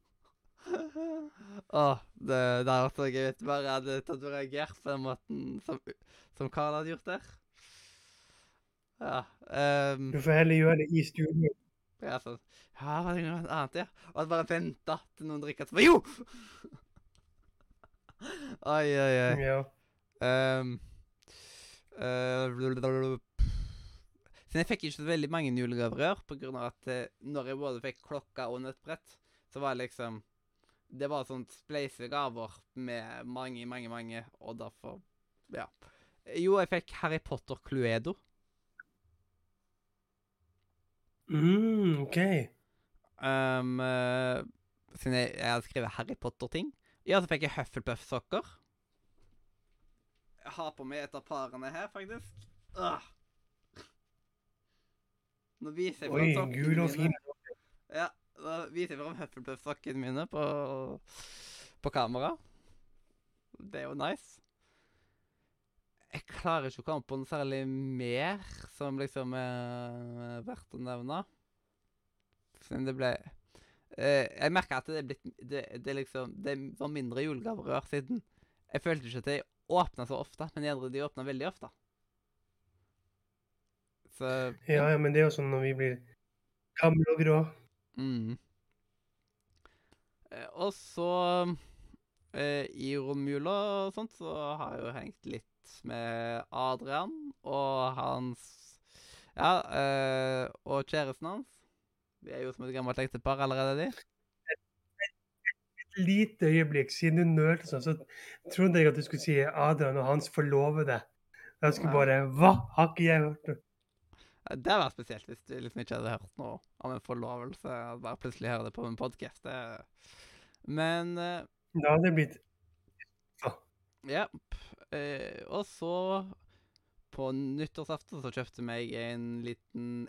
Åh, det, det hadde vært gøy hvis du bare hadde tatt og reagert på den måten som, som Karl hadde gjort der. Ja. Um, Du får heller gjøre det i studio. Ja, sånn. Ja, var det noe annet, ja? Og at bare venta til noen drikker, så bare Jo! oi, oi, oi. Ja. Um, uh, blablabla. Siden jeg fikk ikke så veldig mange julegaver i år, av at eh, når jeg både fikk klokka og nøttbrett, så var det liksom Det var sånn spleisegaver med mange, mange, mange, og derfor Ja. Jo, jeg fikk Harry Potter Cluedo. Mm, OK. Um, uh, siden jeg, jeg hadde skrevet Harry Potter-ting. Ja, så fikk jeg Hufflepuff-sokker. Jeg har på meg et av parene her, faktisk. Ah. Nå viser jeg fram sokkene mine. Ja, nå viser jeg fram Hufflepuff-sokkene mine på, på kamera. Det er jo nice. Jeg klarer ikke å komme på noe særlig mer som liksom er verdt å nevne. Siden det ble eh, Jeg merka at det, er blitt, det, det, liksom, det var mindre julegaver i år siden. Jeg følte ikke at de åpna så ofte, men de andre de åpna veldig ofte. Så Ja, ja, men det er jo sånn når vi blir gamle og grå. Mm. Eh, og så eh, I romjula og sånt så har jeg jo hengt litt med Adrian og hans Ja, øh, og kjæresten hans. De er jo som et gammelt ektepar allerede, de. Et lite øyeblikk siden du nølte sånn, så trodde jeg at du skulle si Adrian og hans forlovede. Jeg skulle bare Hva? Har ikke jeg hørt det? Det hadde vært spesielt hvis du liksom ikke hadde hørt noe om en forlovelse. Bare plutselig høre det på en podkast. Men eh, Da hadde det blitt Ja. Eh, og så på nyttårsaften så kjøpte jeg en liten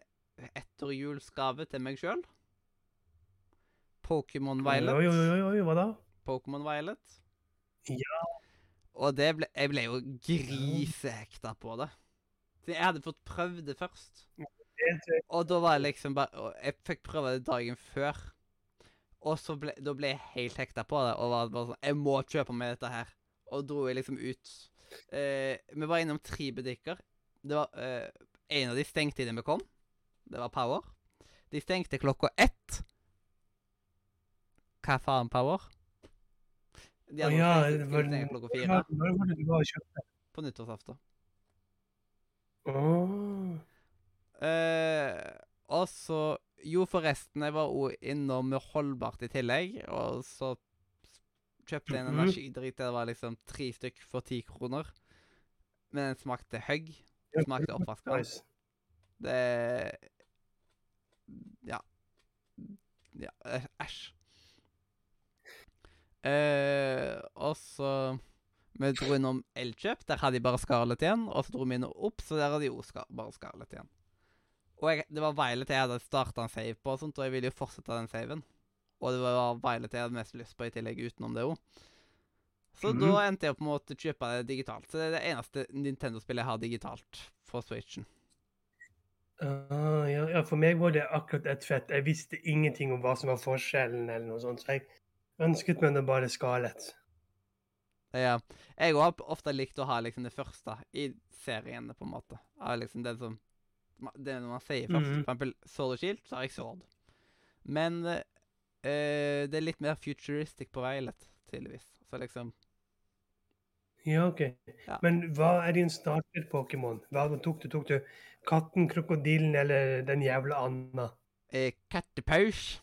etterjulsgave til meg sjøl. Pokémon Violet. Oi, oi, oi, oi, hva da? Pokémon Violet. Ja. Og det ble, jeg ble jo grisehekta på det. Så jeg hadde fått prøvd det først. Og da var jeg liksom bare Jeg fikk prøve det dagen før. Og så ble, da ble jeg helt hekta på det og var bare sånn Jeg må kjøpe meg dette her. Og dro jeg liksom ut. Eh, vi var innom tre butikker. Det var eh, En av de stengte idet vi kom. Det var Power. De stengte klokka ett. Hva faen, Power? De hadde andre ja, det var klokka fire Når var det du var og kjøpte? på nyttårsaften. Åh. Eh, og så Jo, forresten, jeg var òg innom holdbart i tillegg, og så kjøpte en energidrit der Det var liksom tre stykk for ti kroner. Men den smakte høgg. Den Smakte oppvaskvann. Det Ja. Ja, æsj. Eh, og så Vi dro innom Elkjøp. Der hadde de bare Scarlett igjen. Og så dro vi innom opp, så der hadde de jo bare Scarlett igjen. Og jeg, det var Violet jeg hadde starta en save på, og sånt, og jeg ville jo fortsette den saven. Og det var Violet jeg hadde mest lyst på i tillegg, utenom det òg. Så mm. da endte jeg opp med å måtte kjøpe det digitalt. Så det er det eneste Nintendo-spillet jeg har digitalt for Switchen. Uh, ja, ja, for meg var det akkurat et fett. Jeg visste ingenting om hva som var forskjellen, eller noe sånt, så jeg ønsket meg det bare skalet. Ja. Jeg har ofte likt å ha liksom det første i seriene, på en måte. Av liksom det som Det man sier først. Mhm. For eksempel Sword og Shield, så har jeg Sword. Men eh, det er litt mer futuristic på Violet, tydeligvis. Så liksom Ja, OK. Ja. Men hva er din starter-Pokémon? Hva tok du? Tok du katten, krokodillen eller den jævla anda? Eh, kattepaus.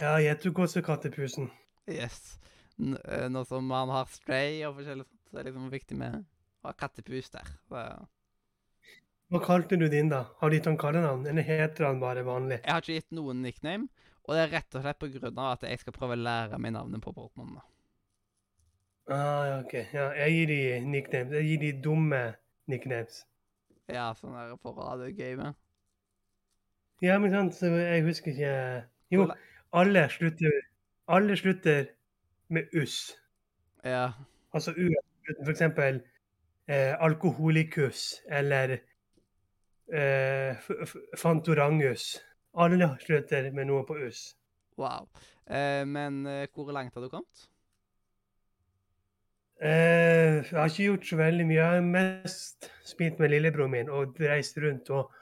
Ja, jeg tok også kattepusen. Yes. N eh, nå som man har stray og forskjellig sånt, så er det liksom viktig med å ha kattepus der. Så, Hva kalte du din, da? Har du gitt han kallenavn, eller heter han bare vanlig? jeg har ikke gitt noen nickname, og det er rett og slett på grunn av at jeg skal prøve å lære meg navnet på Pokémonene. Ah, ja, OK. Ja, jeg gir de nicknames. Jeg gir de dumme nicknames. Ja, sånn der for å ha det gøy med. Ja, men sant, så jeg husker ikke Jo, alle slutter, alle slutter med uss. Ja. Altså U. For eksempel eh, alkoholikus eller eh, fantorangus. Alle slutter med noe på us. Wow. Eh, men eh, hvor langt har du kommet? Eh, jeg har ikke gjort så veldig mye. Jeg har mest spilt med lillebroren min og reist rundt og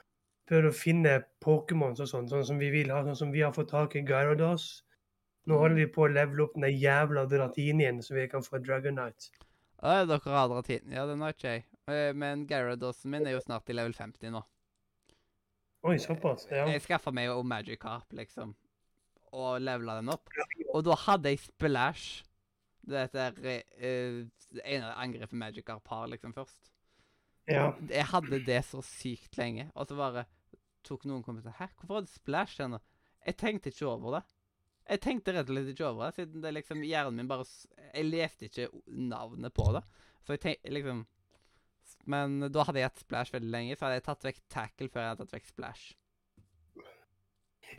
prøvd å finne Pokémons og sånn, sånn som vi vil ha. Sånn som vi har fått tak i Gyarados. Nå holder vi på å levele opp den jævla Dratinien, så vi kan få Dragonite. Å, dere har Dratinien. Ja, den har ikke jeg. Eh, men Gyaradosen min er jo snart i level 50 nå. Oi, såpass. Ja. Jeg skaffa meg jo Magic Carp, liksom, og levela den opp. Og da hadde jeg Splash. Dette er eh, det ene angrepet Magic Carp har, liksom, først. ja. Jeg hadde det så sykt lenge, og så bare tok noen kommet Hæ, hvorfor hadde Splash ennå? Jeg tenkte ikke over det. Jeg tenkte rett og slett ikke over det, siden det liksom hjernen min bare Jeg leste ikke navnet på det. Så jeg tenkte liksom Men da hadde jeg hatt Splash veldig lenge, så hadde jeg tatt vekk Tackle før jeg hadde tatt vekk Splash.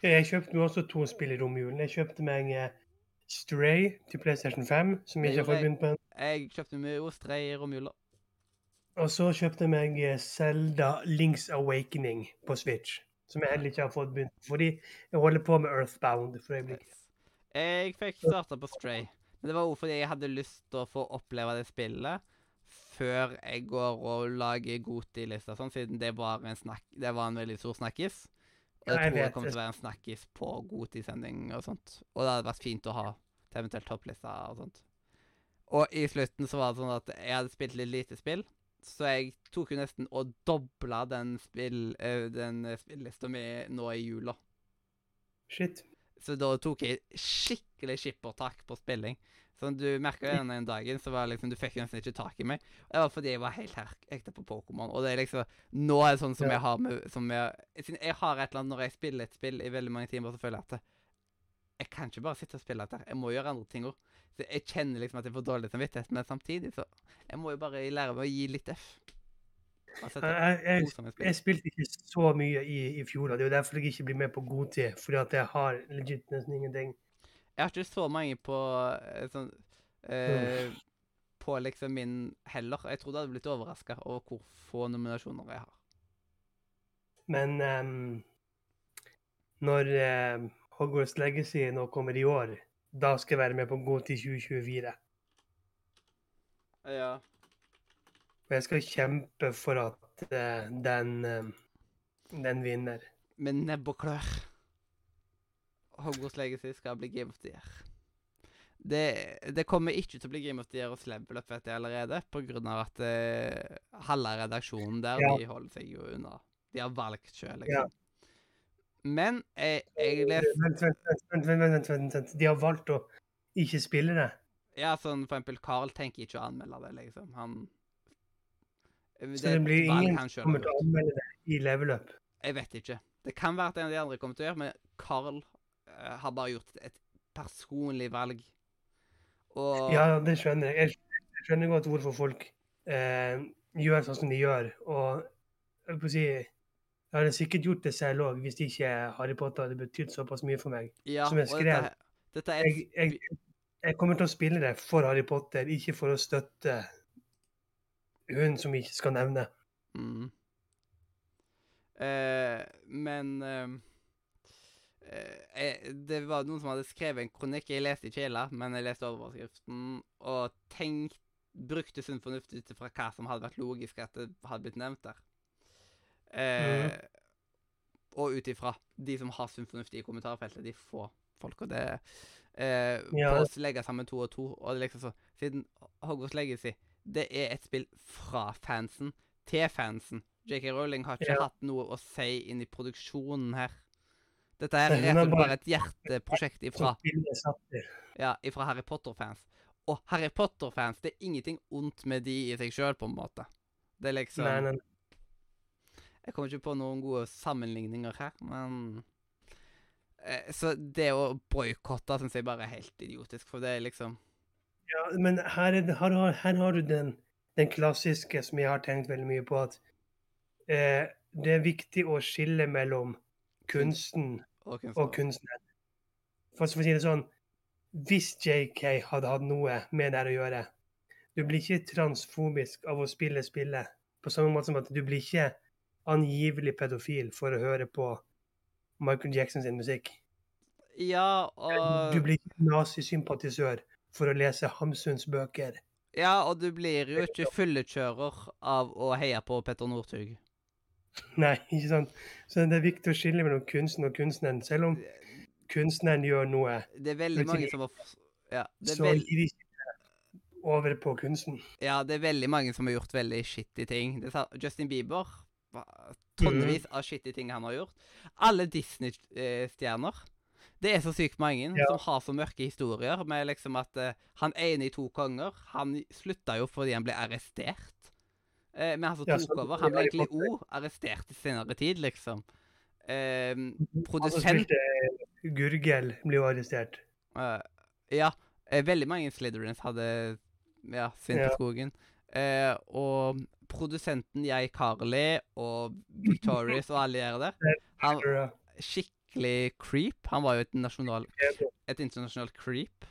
Jeg kjøpte jo også to spill i romjulen. Jeg kjøpte meg eh, Stray til PlayStation 5, som jeg ikke har fått begynt på. Jeg kjøpte meg jo Stray i romjula. Og så kjøpte jeg meg Selda Zelda Links Awakening på Switch, som jeg heller ikke har fått begynt på, fordi jeg holder på med Earthbound for øyeblikket. Jeg fikk starta på Stray. Men det var fordi jeg hadde lyst til å få oppleve det spillet før jeg går og lager Goti-lista, sånn, siden det var en snakk, det var en veldig stor snakkis. Og jeg jeg tror det kommer til å være en snakkis på Goti-sending og sånt. Og det hadde vært fint å ha til eventuelt topplista og sånt. Og i slutten så var det sånn at jeg hadde spilt litt lite spill, så jeg tok jo nesten og dobla den, spill, eh, den spillista mi nå i jula. Shit. Så da tok jeg skikkelig skippertak på spilling. Så du merka jo den dagen, så var liksom, du fikk nesten ikke tak i meg. Og det var fordi jeg var helt her, ekte på Pokémon. Og det er liksom Nå er det sånn som Ja. jeg har med som jeg, jeg har et eller annet Når jeg spiller et spill i veldig mange timer, så føler jeg at det, jeg kan ikke bare sitte og spille dette. Jeg må gjøre andre ting òg. Jeg kjenner liksom at jeg får dårlig samvittighet, men samtidig så Jeg må jo bare lære meg å gi litt F. Altså, jeg, Jeg, jeg, jeg spilte ikke så mye i, i fjor, og det er jo derfor jeg ikke blir med på Godtid, fordi at jeg har legit nesten ingenting. Jeg har ikke så mange på eh, sånn eh, På liksom min heller. Jeg trodde jeg hadde blitt overraska over hvor få nominasjoner jeg har. Men um, når ehm, Hogwarts Legacy nå kommer i år, da skal jeg være med på Godtid 2024. Ja. Og jeg skal kjempe for at uh, den, ehm, den vinner. Med nebb og klør. Hogwarts Legacy skal bli Game of the Year. Det, det kommer ikke til å bli Game of the Year hos Level Up, vet jeg allerede, av at eh, halve redaksjonen der, Ja. de holder seg jo unna. De har valgt sjøl, Ja. liksom. Men jeg, jeg leser Vent, vent, vent, vent. De har valgt å ikke spille det. Ja, sånn for eksempel Carl tenker ikke å anmelde det, liksom. Han Så det blir ingen som kommer til å anmelde det i level up. Jeg vet ikke. Det kan være at en av de andre kommer til å gjøre, men Carl eh, har bare gjort et personlig valg. Og Ja, det skjønner jeg. Jeg skjønner godt hvorfor folk eh, gjør sånn som de gjør. Og jeg vil si, jeg hadde sikkert gjort det selv òg, hvis ikke Harry Potter hadde betydd såpass mye for meg. ja, som jeg skrev, Dette, dette er Jeg, jeg, jeg kommer til å spille det for Harry Potter, ikke for å støtte hun som vi ikke skal nevne. mm. Eh, Men eh, eh, Det var noen som hadde skrevet en kronikk. Jeg leste ikke hele, men jeg leste overskriften og tenkt, brukte sunn fornuft ut fra hva som hadde vært logisk at det hadde blitt nevnt der. Eh, Og ut ifra de som har sunn fornuft i kommentarfeltet, de få folka det eh, Ja. På oss legger sammen to og to. Og det liksom så Siden Hogwarts Legacy det er et spill fra fansen til fansen. JK Rowling har ikke Ja. hatt noe å si inn i produksjonen her. Dette er rett og slett et hjerteprosjekt ifra, ja, ifra Harry Potter-fans. Og Harry Potter-fans, det er ingenting ondt med de i seg sjøl, på en måte. Det er liksom Nei, nei, Jeg kommer ikke på noen gode sammenligninger her, men eh, Så det å boikotte syns jeg bare er helt idiotisk, for det er liksom Ja, men her, er det, her, har, her har du den, den klassiske som jeg har tenkt veldig mye på, at eh, det er viktig å skille mellom kunsten Og kunstner. og kunstner. For, for å si det sånn, hvis JK hadde hatt noe med det å gjøre Du blir ikke transfobisk av å spille spillet, på samme måte som at du blir ikke angivelig pedofil for å høre på Michael Jackson sin musikk. Ja, og Du blir ikke nazisympatisør for å lese Hamsuns bøker. Ja, og du blir jo ikke fyllekjører av å heie på Petter Northug. Nei, ikke sant? Så det er viktig å skille mellom kunsten og kunstneren. Selv om kunstneren gjør noe, Det er veldig mange som har Ja, det er, veld, over på kunsten. ja, det er veldig mange som har gjort veldig shitty ting. Justin Bieber. Tonnevis av shitty ting han har gjort. Alle Disney-stjerner. Det er så sykt mange Ja. som har så mørke historier med liksom at uh, han ene i to konger, han slutta jo fordi han ble arrestert. Eh, men han som tok over, han ble egentlig Potter. òg arrestert i senere tid, liksom. Eh, Han som produsent spilte eh, Gurgel, blir jo arrestert. Eh, ja, eh, veldig mange Slitherins hadde ja, sint i skogen. Eh, og produsenten Jeg Carly og Victorious og alle de der, han skikkelig creep. Han var jo et, nasjonal, et internasjonalt creep.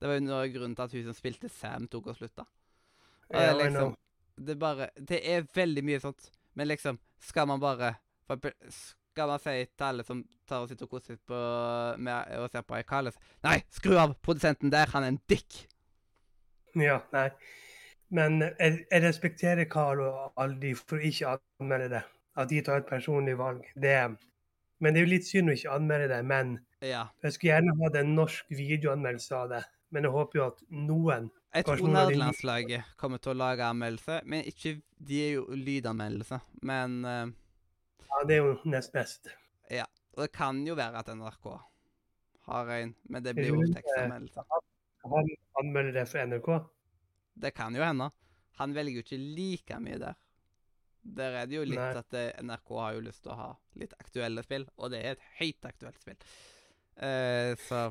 Det var jo noe grunnen til at hun som spilte Sam, tok og slutta. Og liksom. Det, bare, det er veldig mye sånt. Men liksom, skal man bare Skal man si til alle som tar og sitter og koser seg på, med å se på iCarly Nei, skru av produsenten der, han er en dick! Ja, nei. Men jeg, jeg respekterer Carl og Aldi for ikke å anmelde det. At de tar et personlig valg. Det, men det er jo litt synd å ikke anmelde det. Men Ja. jeg skulle gjerne hatt en norsk videoanmeldelse av det. Men jeg håper jo at noen Jeg tror nerdelandslaget kommer til å lage anmeldelse, men ikke De er jo lydanmeldelse. Men uh, Ja, det er jo nest best. Ja. Og det kan jo være at NRK har en, men det blir jo tekstanmeldelse. Han anmelder det for NRK. Det kan jo hende. Han velger jo ikke like mye der. Der er det jo litt Nei. at eh, NRK har jo lyst til å ha litt aktuelle spill, og det er et høyt aktuelt spill. Uh, så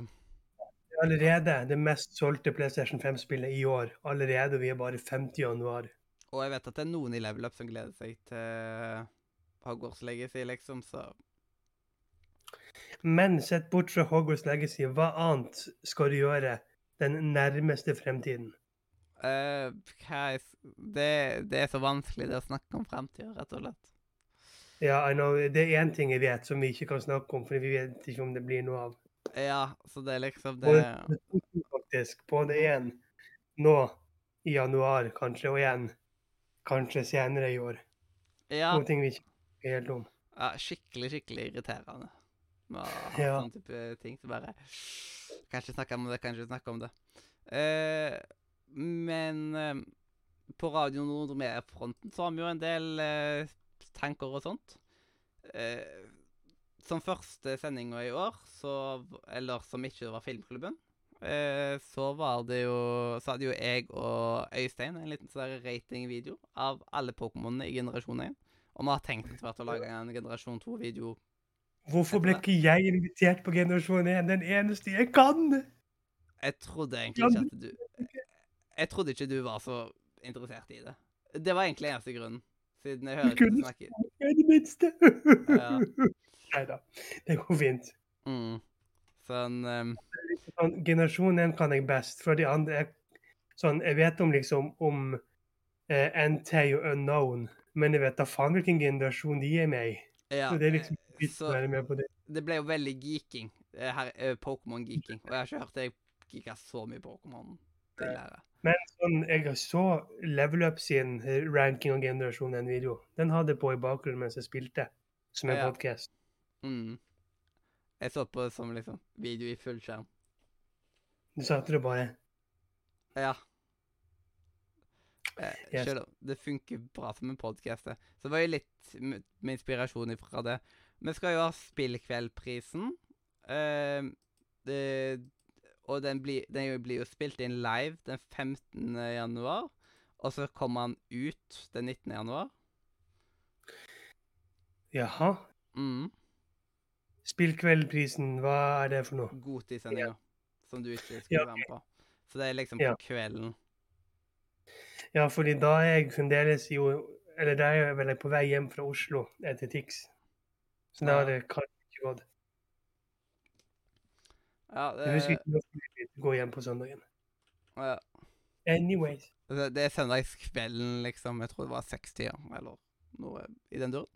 Allerede det mest solgte PlayStation 5-spillet i år. Allerede, vi er bare 50 januar. Og jeg vet at det er noen i Level Up som gleder seg til Hogwarts Legacy, liksom, så Men sett bort fra Hogwarts Legacy, hva annet skal du gjøre den nærmeste fremtiden? Uh, hva er det, det er så vanskelig det å snakke om fremtida, rett og slett. Ja, I know, det er én ting jeg vet som vi ikke kan snakke om, for vi vet ikke om det blir noe av. Ja, så det er liksom det faktisk. Både én nå i januar, kanskje, og én kanskje senere i år. Ja, To ting vi ikke er helt om. ja skikkelig, skikkelig irriterende med å ha Ja. sånn type ting. Så bare Kan ikke snakke om det, kan ikke snakke om det. Eh, men eh, på Radio Nordmedia-fronten så har vi jo en del eh, tanker og sånt. Eh, som første sendinga i år, så Eller som ikke var Filmklubben, eh, så var det jo Så hadde jo jeg og Øystein en liten sånn ratingvideo av alle Pokémonene i generasjon 1. Og vi har tenkt etter hvert å lage en generasjon 2-video. Hvorfor ble ikke jeg invitert på Generasjon 1? Den eneste jeg kan! Jeg trodde egentlig ikke at du Jeg trodde ikke du var så interessert i det. Det var egentlig eneste grunnen. Siden jeg hører ikke du kunne- snakke Jeg er det minste! Ja. Nei da, det går fint. mm. Sånn um... Sånn, generasjon 1 kan jeg best. For de andre sånn, jeg vet om liksom om eh, NT og Unknown, men jeg vet da faen hvilken generasjon de er med i. Ja. Så det er liksom eh, så være med på det. det ble jo veldig geeking. eh, eh, Pokémon-geeking. Og jeg har ikke hørt jeg geeka så mye Pokémon tidligere. Men sånn, jeg så Level Up sin ranking av generasjon 1-video. Den hadde på i bakgrunnen mens jeg spilte, som en Ja. podcast. Mm. Jeg så på det som liksom video i full skjerm. Du satte det bare Ja. Eh, Yes. Selv om det funker bra som en podkast. Så var jo litt med, inspirasjon ifra det. Vi skal jo ha Spillkveldprisen. Eh, det, og den, blir- den blir jo spilt inn live den 15. januar. Og så kommer han ut den 19. januar. Jaha. Mm. Spillkveldprisen, hva er det for noe? Godtidssendinga. Som du ikke skulle Ja, være med på. Så det er liksom Ja. på kvelden. Ja, fordi da er jeg fremdeles jo Eller da er jeg vel på vei hjem fra Oslo etter TIX. Så da har det kanskje ikke gått. Ja, Jeg husker ikke når vi gå hjem på søndagen. ja. Anyways. Det, det er søndagskvelden, liksom. Jeg tror det var sekstida, eller noe i den duren.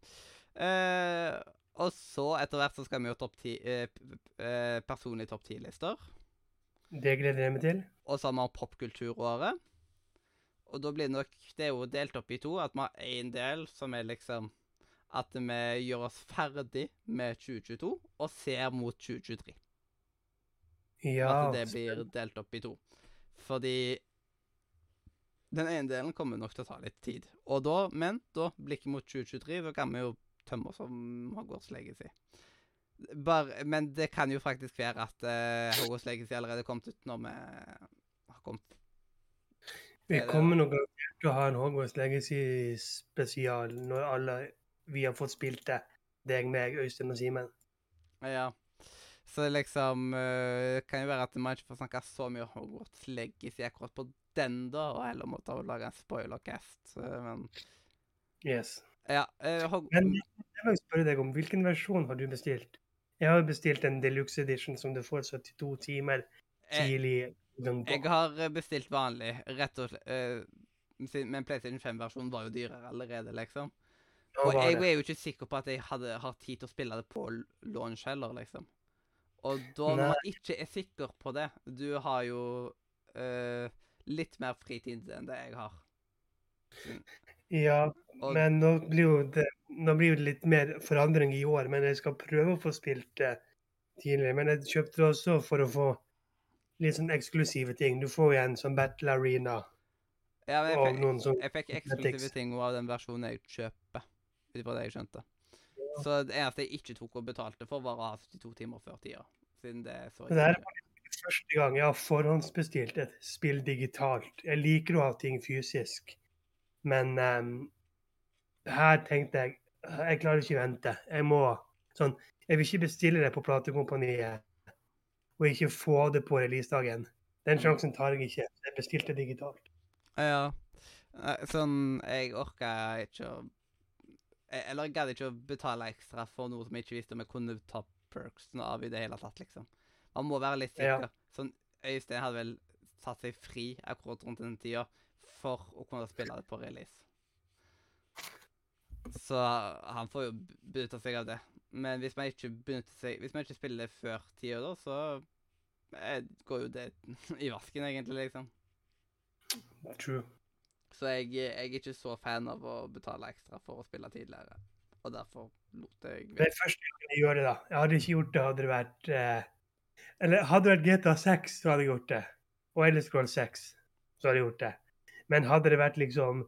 Eh, og så, etter hvert, så skal vi jo topp ti eh, eh, Personlige topp ti-lister. Det gleder jeg meg til. Og så har vi popkulturåret. Og da blir det nok Det er jo delt opp i to. At vi har én del som er liksom at vi gjør oss ferdig med 2022 og ser mot 2023. Ja. at det blir delt opp i to. Fordi den ene delen kommer nok til å ta litt tid. Og da, men da, blikket mot 2023, da kan vi jo tømme oss om Hogwarts Legacy. Bare, men det kan jo faktisk være at uh, Hogwarts Legacy allerede er kommet ut når vi har kommet Vi er kommer nok til å ha en Hogwarts Legacy-spesial når alle vi har fått spilt det. Deg, meg, Øystein og Simen. Ja. Så liksom uh, kan jo være at man ikke får snakke så mye om Hogwarts Legacy akkurat på den, da, og heller måtte lage en spoilercast. eh, men Yes. Ja. Uh, Hog Men jeg vil spørre deg om hvilken versjon har du bestilt? Jeg har bestilt en deluxe edition som du får 72 timer tidlig. Jeg, jeg har eh, bestilt vanlig, rett og slett. Uh, men PlayStation 5-versjonen var jo dyrere allerede, liksom. Og jeg er jo ikke sikker på at jeg hadde har tid til å spille det på launch heller, liksom. Og da, når man ikke er sikker på det Du har jo uh, litt mer fritid enn det jeg har. Ja, Og men nå blir, jo det, nå blir jo det litt mer forandring i år. Men jeg skal prøve å få spilt det tidligere. Men jeg kjøpte det også for å få litt sånn eksklusive ting. Du får jo en sånn Battle Arena ja, men jeg, fikk, noen jeg fikk eksklusive ting av den versjonen jeg kjøper. Ut ifra det jeg skjønte. Så det eneste jeg ikke tok og betalte for, var å ha 72 timer før tida. Siden det er så Det er første gang jeg har forhåndsbestilt et spill digitalt. Jeg liker å ha ting fysisk, men um, her tenkte jeg jeg klarer ikke å vente. Jeg må sånn, jeg vil ikke bestille det på platekompaniet og ikke få det på releasedagen. Den sjansen tar jeg ikke. Jeg bestilte digitalt. Ja. Sånn Jeg orka ikke å Eller jeg gadd ikke å betale ekstra for noe som jeg ikke visste om jeg kunne ta perks av i det hele tatt, liksom. Man må være litt Ja. sikker. Sånn Øystein hadde vel satt seg fri akkurat rundt den tida for å kunne spille det på release. Så han får jo benytte seg av det. Men hvis man ikke seg Hvis man ikke spiller det før tida, da, så eh, går jo det i vasken, egentlig, liksom. True. Så jeg, jeg er ikke så fan av å betale ekstra for å spille tidligere. Og derfor lot jeg Det er første gang jeg gjør det, da. Jeg hadde ikke gjort det hadde det vært eh, Eller hadde det vært GTA 6, så hadde jeg gjort det. Og Ellis Scroll 6, så hadde jeg gjort det. Men hadde det vært liksom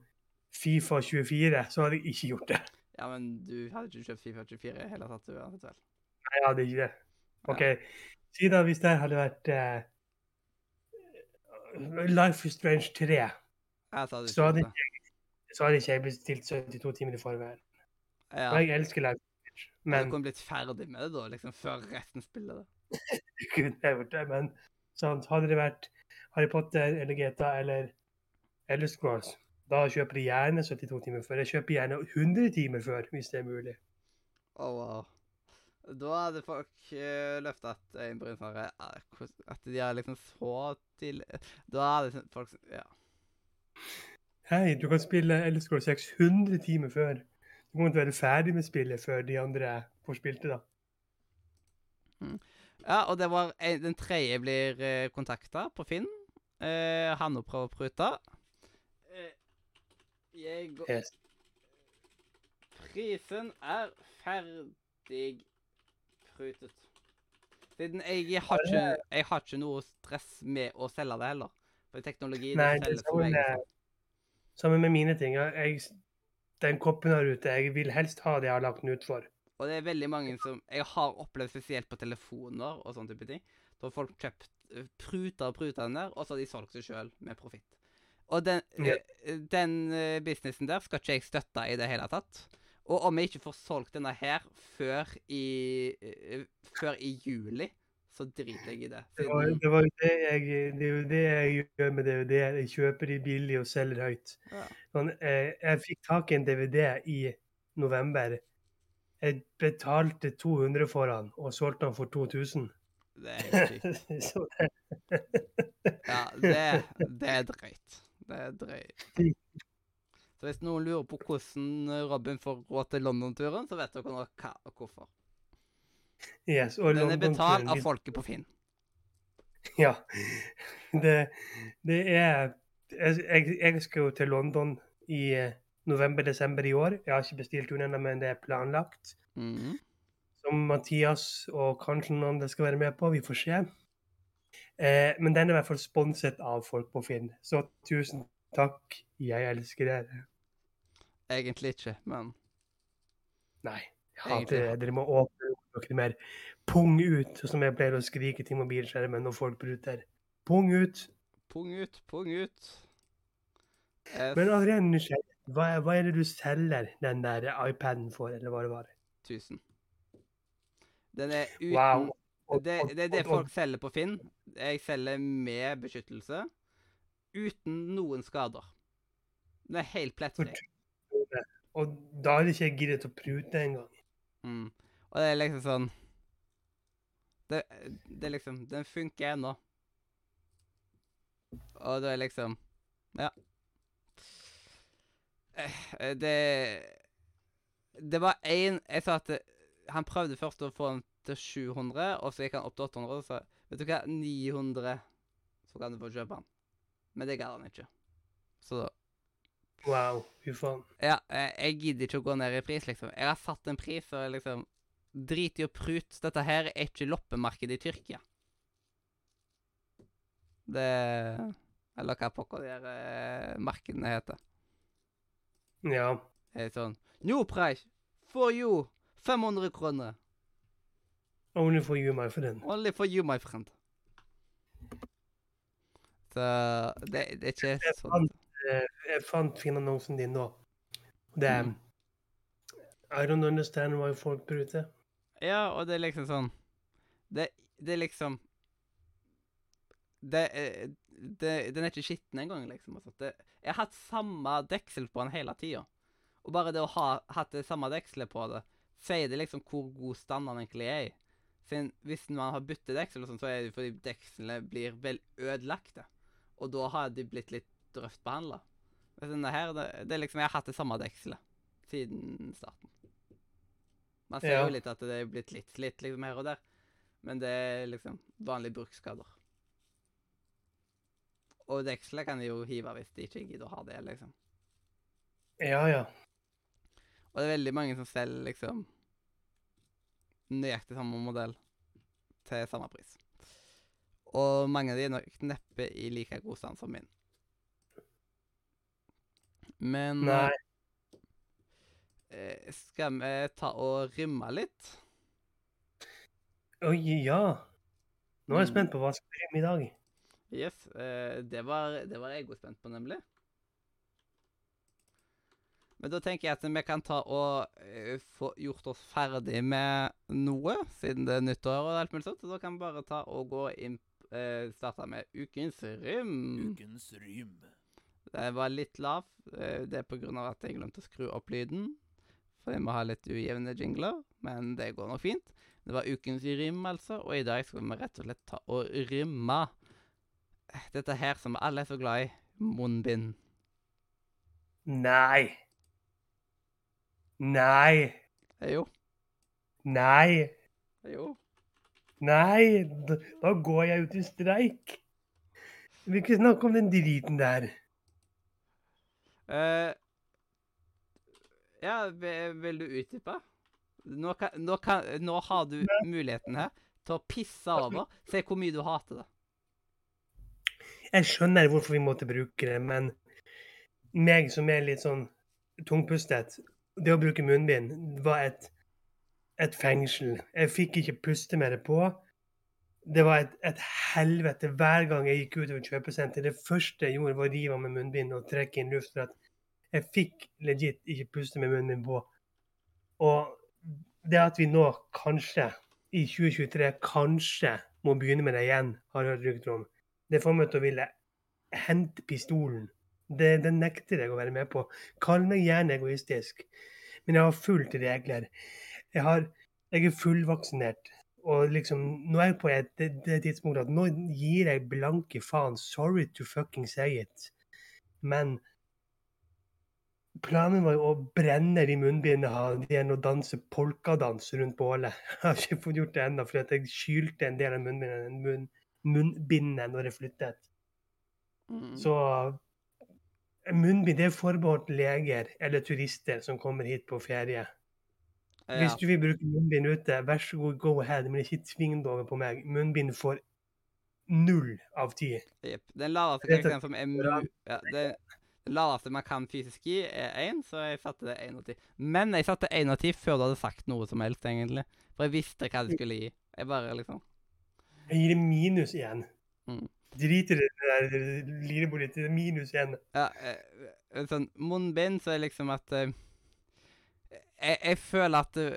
Fifa 24, så hadde jeg ikke gjort det. Ja, men du hadde ikke kjøpt Fifa 24 i hele tatt uansett, vel? Nei, jeg hadde ikke det. OK. Si da hvis det hadde vært uh, Life is Strange 3, Ja, så hadde du så hadde, jeg, så hadde ikke jeg bestilt 72 timer i forveien. Ja. Og jeg elsker Life is Strange. Men du kunne blitt ferdig med det da, liksom, før resten spiller det. Kunne jeg gjort det, men sant, hadde det vært Harry Potter eller GTA eller Elder Scrolls, da kjøper jeg gjerne 72 timer før. Jeg kjøper gjerne 100 timer før, hvis det er mulig. Å, wow. Da hadde folk uh, løftet øyenbryn for eh, at de er liksom så til Da hadde sånn folk Ja. Hei, du kan spille Elder Scrolls 600 timer før. Du kommer til å være ferdig med spillet før de andre får spilt det, da. Ja, og det var en, den tredje blir uh, kontakta på Finn. Uh, han prøver å prute. Eh, jeg går Yes. Prisen er ferdig prutet. Siden jeg har ikke, jeg har ikke noe stress med å selge det heller. For teknologi Nei, det selger for meg. sånn, eh, sånn. Sammen med mine ting. Jeg, den koppen her ute, jeg vil helst ha det jeg har lagt den ut for. Og det er veldig mange som Jeg har opplevd spesielt på telefoner og sånne type ting. Da har folk kjøpt pruta pruter og pruter den der, og så har de solgt seg sjøl med profitt. Og den, eh, den eh, businessen der skal ikke jeg støtte i det hele tatt. Og om jeg ikke får solgt denne her før i, eh, før i juli, så driter jeg i det. Det var, det var det jeg, det er jo det jeg gjør med DVD. Jeg kjøper de billig og selger høyt. ja. Sånn, jeg, jeg fikk tak i en DVD i november. Jeg betalte 200 for han, og solgte han for 2000. Det er helt sykt. Ja, det, det er drøyt. Det er drøyt. Så hvis noen lurer på hvordan Robin får råd til London-turen, så vet dere nå hva og hvorfor. yes, og Den er betalt av folket på Finn. Ja. Det, det er jeg, jeg, skal jo til London i eh, november-desember i år. Jeg har ikke bestilt turen ennå, men det er planlagt. Mhm. Som Mathias og kanskje noen andre skal være med på. Vi får se. Eh, men den er i hvert fall sponset av folk på Finn. Så tusen takk. Jeg elsker dere. Egentlig ikke, men Nei, hater det. Dere må åpne noe mer. Pung ut, som jeg pleier å skrike til mobilskjermen når folk bruter. Pung ut. pung ut, pung ut. Jeg... Men Adrian. Hva, hva er det du selger den der iPaden for, eller hva det var? 1000. Den er uten Wow. Det, er det folk selger på Finn. Jeg selger med beskyttelse. Uten noen skader. Det er helt plettfri. Og da er det ikke giddet å prute engang. Mm. Og det er liksom sånn det, det er liksom Den funker ennå. Og det er liksom Ja. Eh, Det Det var én Jeg sa at det, han prøvde først å få den til 700, og så gikk han opp til 800, og så Vet du hva, 900, så kan du få kjøpe han. Men det gadd han ikke. Så da Wow, fy faen. ja, jeg gidder ikke å gå ned i pris, liksom. Jeg har satt en pris, og liksom Drit i å prute. Dette her er ikke loppemarkedet i Tyrkia. Det Eller hva pokker de her eh, markedene heter. Ja. Det er sånn New price for you! 500 kroner. Only for you, my friend. Only for you, my friend. Så det, det er ikke Jeg sånn. fant, eh, jeg fant Finn-annonsen din nå. Det er Mm. I don't understand why folk pruter. Ja, og det er liksom sånn Det, det er liksom det, er- det, Den er ikke skitten engang, liksom. Altså. Det, jeg har hatt samme deksel på den hele tida. Og bare det å ha hatt det samme dekselet på det, sier det liksom hvor god stand den egentlig er i. Siden hvis man har byttet deksel, og sånn, så er det fordi dekslene blir vel ødelagte. Og da har de blitt litt røft behandla. Her, det, det er liksom Jeg har hatt det samme dekselet siden starten. Man ser Ja. jo litt at det er blitt litt slitt liksom her og der, men det er liksom vanlige bruksskader. Og dekselet kan de jo hive hvis de ikke gidder å ha det, liksom. Ja, ja. Og det er veldig mange som selger liksom nøyaktig samme modell til samme pris. Og mange av de er nok neppe i like god stand som min. Men Nei. eh, skal vi ta og rimme litt? Oi, ja. Nå er jeg Mm. spent på hva skal vi i dag. Yes, eh, det, var, det var jeg også spent på, nemlig. Men da tenker jeg at vi kan ta og eh, få gjort oss ferdig med noe, siden det er nyttår og alt mulig sånt. Så da kan vi bare ta og gå inn eh, Starte med ukens rym. Ukens rym. Det var litt lav. eh, det er på grunn av at jeg glemte å skru opp lyden. For vi må ha litt ujevne jingler, men det går nok fint. Det var ukens rim, altså, og i dag skal vi rett og slett ta og rimme dette her som alle er så glad i. Munnbind. Nei. Nei. Jo. Nei. Jo. Nei. Da går jeg ut i streik. Jeg vil ikke snakke om den driten der. Uh, ja, vil du utdype? Nå, kan, nå, kan, nå har du muligheten her til å pisse over. Se hvor mye du hater det. Jeg skjønner hvorfor vi måtte bruke det, men meg som er litt sånn tungpustet, det å bruke munnbind var et, et fengsel. Jeg fikk ikke puste med det på. Det var et, et helvete hver gang jeg gikk utover kjøpesenter. Det første jeg gjorde, var å rive av meg munnbind og trekke inn luft. for at jeg fikk legit ikke puste med munnen min på. Og det at vi nå kanskje, i 2023, kanskje må begynne med det igjen, har jeg hørt rykter om, det får meg til å ville hente pistolen. Det, det nekter jeg å være med på. Kall meg gjerne egoistisk, men jeg har fulgt regler. Jeg, har, jeg er fullvaksinert. Og liksom, nå er jeg på et, det, det tidspunktet at nå gir jeg blanke faen. Sorry to fucking say it. Men Planen var jo å brenne de munnbindene igjen og danse polkadans rundt bålet. Jeg har ikke fått gjort det ennå, for jeg skylte en del av munnbindene, munn, munnbindene når jeg flyttet. Mm. Så munnbind er forbeholdt leger eller turister som kommer hit på ferie. ja. Hvis du vil bruke munnbind ute, vær så god, go ahead, men ikke tving det over på meg. Munnbind får null av ti. Jepp. Den laveste karakteren som er mu... Ja, det, den laveste man kan fysisk gi, er én, så jeg satte det én av ti. Men jeg satte én av ti før du hadde sagt noe som helst, egentlig. For jeg visste hva du skulle gi. Jeg bare liksom Jeg gir det minus igjen. Mm. Driter i det der lirebordet. Er minus igjen. Ja, eh, eh, sånn munnbind, så er liksom at eh, jeg, jeg føler at det,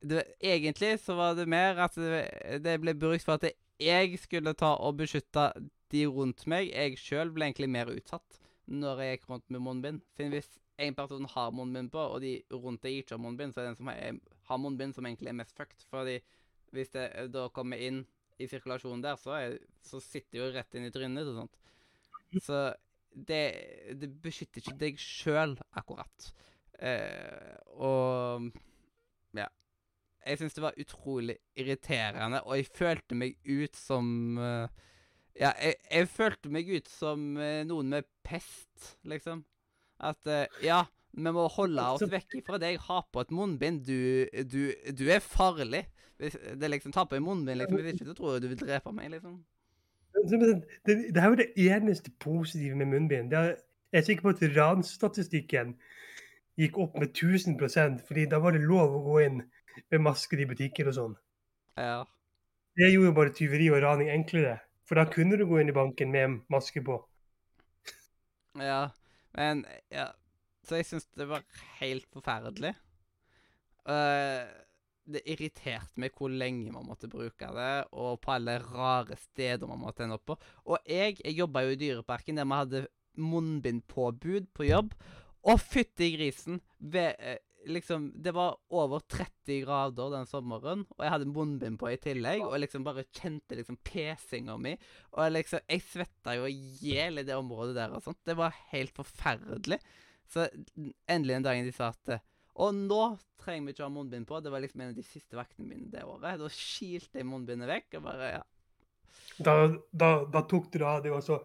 det, Egentlig så var det mer at det, det ble brukt for at jeg skulle ta og beskytte de rundt meg. Jeg sjøl ble egentlig mer utsatt når jeg gikk rundt med munnbind. For hvis en person har munnbind på, og de rundt deg ikke har munnbind, så er det den som har, har munnbind, som egentlig er mest fucked. Fordi hvis det da kommer inn i sirkulasjonen der, så, er, så sitter jo rett inn i trynet og sånt. Så det, det beskytter ikke deg sjøl, akkurat. Eh, og ja. Jeg syns det var utrolig irriterende, og jeg følte meg ut som eh, Ja, jeg, jeg følte meg ut som eh, noen med pest, liksom. At eh, Ja, vi må holde oss vekk fra deg. Ha på et munnbind. Du, du, du er farlig. Det er liksom Ta på et munnbind, liksom. Hvis ikke så tror jeg du vil drepe meg, liksom. Det, det, her var det eneste positive med munnbind. Er, jeg er sikker på at ransstatistikken gikk opp med 1000% fordi da var det lov å gå inn med masker i butikker og sånn. Ja. Det gjorde jo bare tyveri og raning enklere. For da kunne du gå inn i banken med maske på. Ja, men ja. Så jeg syns det var helt forferdelig. Uh, det irriterte meg hvor lenge man måtte bruke det, og på alle rare steder man måtte ende opp på. Og jeg, jeg jobba jo i Dyreparken, der vi hadde munnbindpåbud på jobb. Og fytti grisen! Ved, eh, liksom, det var over 30 grader den sommeren, og jeg hadde munnbind på i tillegg, og liksom bare kjente liksom pesinga mi. Og liksom, jeg svetta jo i hjel i det området der og sånt. Det var helt forferdelig. Så endelig en dag de sa at Og nå trenger vi ikke ha munnbind på. Det var liksom en av de siste vaktene mine det året. Da kilte jeg munnbindet vekk, og bare ja. Da, da, da tok du det av deg, og så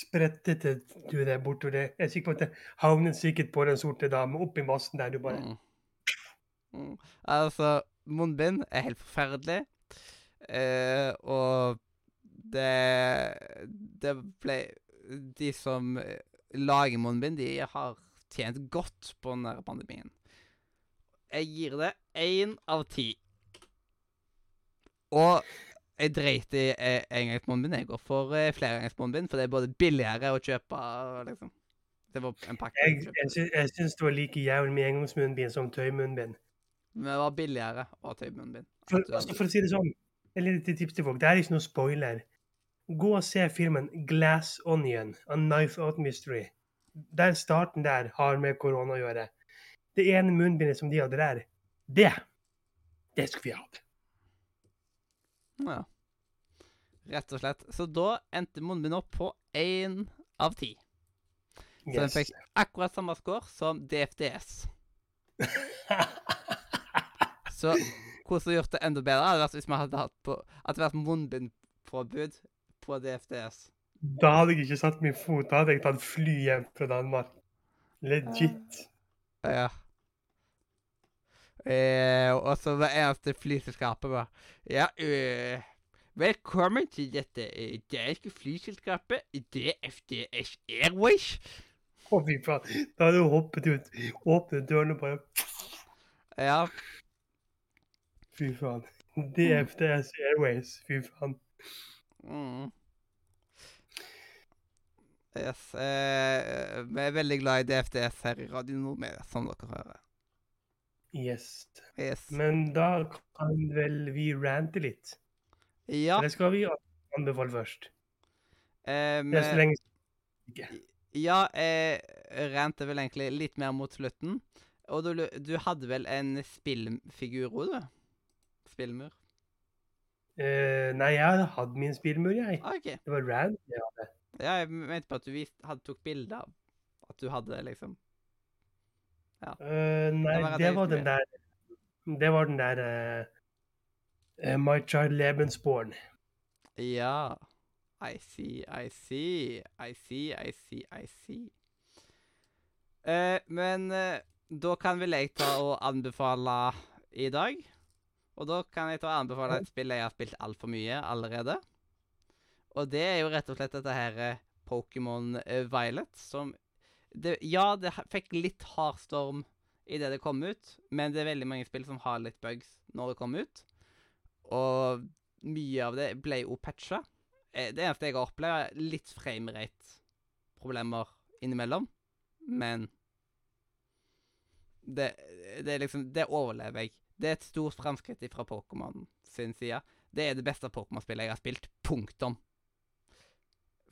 sprettet du det bortover det. Jeg er sikker på at det havnet sikkert på den sorte dame oppi massen der du bare Mm. Mm. Altså, munnbind er helt forferdelig. Eh, og det Det ble De som lager munnbind, de har tjent godt på den der pandemien. Jeg gir det én av ti. Og jeg dreit i eh, engangsmunnbind. Jeg går for eh, flerengangsmunnbind, for det er både billigere å kjøpe liksom. Det var en pakke. Jeg, jeg jeg, syns det var like jævlig med engangsmunnbind som tøymunnbind. Men det var billigere å ha tøymunnbind. For, altså for å si det sånn, et lite tips til folk. Det er ikke noe spoiler. Gå og se filmen 'Glass Onion', A Knife Out Mystery. Der starten der har med korona å gjøre. Det ene munnbindet som de hadde der, det det skulle vi hatt. Ja. Rett og slett. Så da endte munnbindet opp på én av ti. Så den fikk akkurat samme score som DFDS. Så hvordan gjort det enda bedre, hadde vært hvis vi hadde hatt på At hadde vært munnbindpåbud på DFDS. Da hadde jeg ikke satt min fot. Da hadde jeg tatt fly hjem fra Danmark. Legit. Ja. Eh, og så var eneste flyselskapet var Ja, øh, velkommen til dette eh, danske flyselskapet DFDS Airways. Å, fy faen. Da hadde hun hoppet ut, åpnet dørene og bare Ja, Fy faen. DFDS Airways. Fy faen. Mm. Yes. Eh, vi er veldig glad i DFDS her i Radio Nordmedia, som dere hører. Yes. Yes. Men da kan vel vi rante litt? Ja, Det skal vi anbefale først? eh, Det er så lenge ikke. ja jeg rente vel egentlig litt mer mot slutten. Og du, du hadde vel en spillfigur òg, du? Spillmur? Eh, nei, jeg hadde hatt min spillmur, jeg. Ah, OK. Det var rant. Ja. Ja, jeg mente på at du vist, hadde tok bilde av at du hadde det, liksom Eh, nei, Det var det var den der Det var den der uh, My Child Lebensborn. Ja. I see, I see, I see, I see, I see. Men da kan vel jeg ta og anbefale i dag. Og da kan jeg ta og anbefale et spill jeg har spilt altfor mye allerede. Og det er jo rett og slett dette her eh, Pokémon eh, Violet, som det, Ja, det fikk litt hard storm idet det kom ut, men det er veldig mange spill som har litt bugs når det kom ut. Og mye av det ble jo patcha. Eh, Det eneste jeg har opplevd, er litt framerate-problemer innimellom. Men det, det liksom Det overlever jeg. Det er et stort framskritt fra Pokémon sin side. Det er det beste Pokémon-spillet jeg har spilt. Punktum.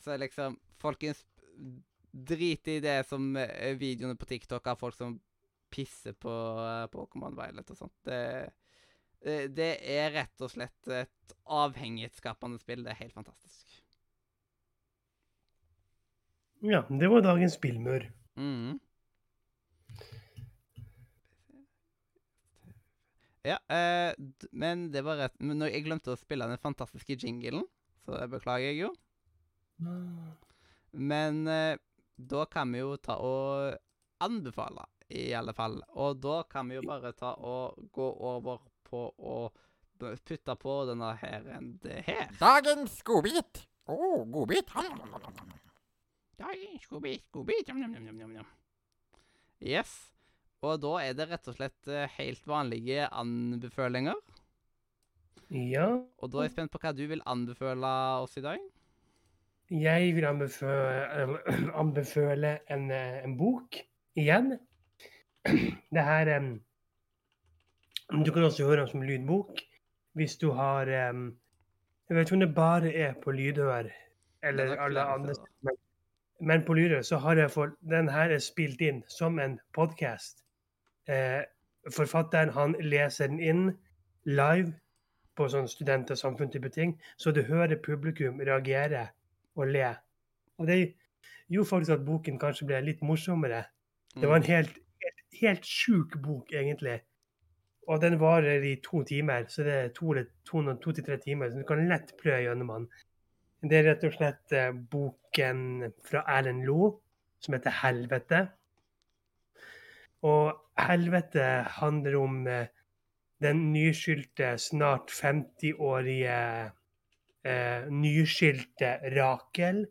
Så liksom Folkens, drit i det som eh, videoene på TikTok av folk som pisser på eh, Pokémon Violet og sånt. Det, det er rett og slett et avhengighetsskapende spill. Det er helt fantastisk. Ja, det var dagens spillmør. Mhm. Ja, eh, men det var rett Men jeg glemte å spille den fantastiske jinglen, så det beklager jeg jo. Men eh, da kan vi jo ta og anbefale, i alle fall. Og da kan vi jo bare ta og gå over på å putte på denne her det her. Dagens godbit. Å, oh, godbit. Dagens godbit, godbit. Yes. Og da er det rett og slett eh, helt vanlige anbefalinger. Ja, Og da er jeg spent på hva du vil anbefale oss i dag. jeg vil anbeføle anbefale en, eh, en bok igjen. Det her um, Du kan også høre den som lydbok hvis du har um, Jeg vet ikke om det bare er på lydhør er eller alle andre men, men på lydhør så har jeg for Den her er spilt inn som en podkast. Eh, forfatteren han leser den inn live på sånn student- og samfunnstype ting, så du hører publikum reagere og le. Og det gjorde faktisk at boken kanskje ble litt morsommere. Det var en helt, helt, helt sjuk bok, egentlig. Og den varer i to timer, så det er to, to, to til tre timer, så du kan lett pløye gjennom den. Det er rett og slett eh, boken fra Erlend Loe som heter 'Helvete'. Og 'Helvete' handler om eh, den nyskyldte, snart 50-årige eh, nyskilte Rakel,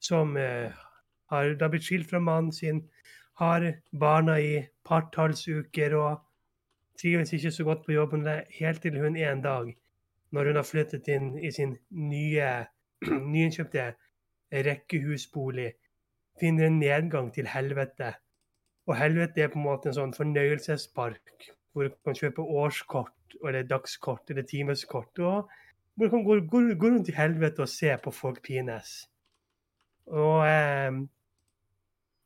som eh, har da blitt skilt fra mannen sin, har barna i partallsuker og trives ikke så godt på jobben, helt til hun en dag, når hun har flyttet inn i sin nye, nyinnkjøpte rekkehusbolig, finner en nedgang til helvete. Og helvete er på en måte en sånn fornøyelsespark hvor du kan kjøpe årskort eller dagskort eller timeskort. Og hvor du kan gå, gå, gå rundt i helvete og se på folk pines. Og eh,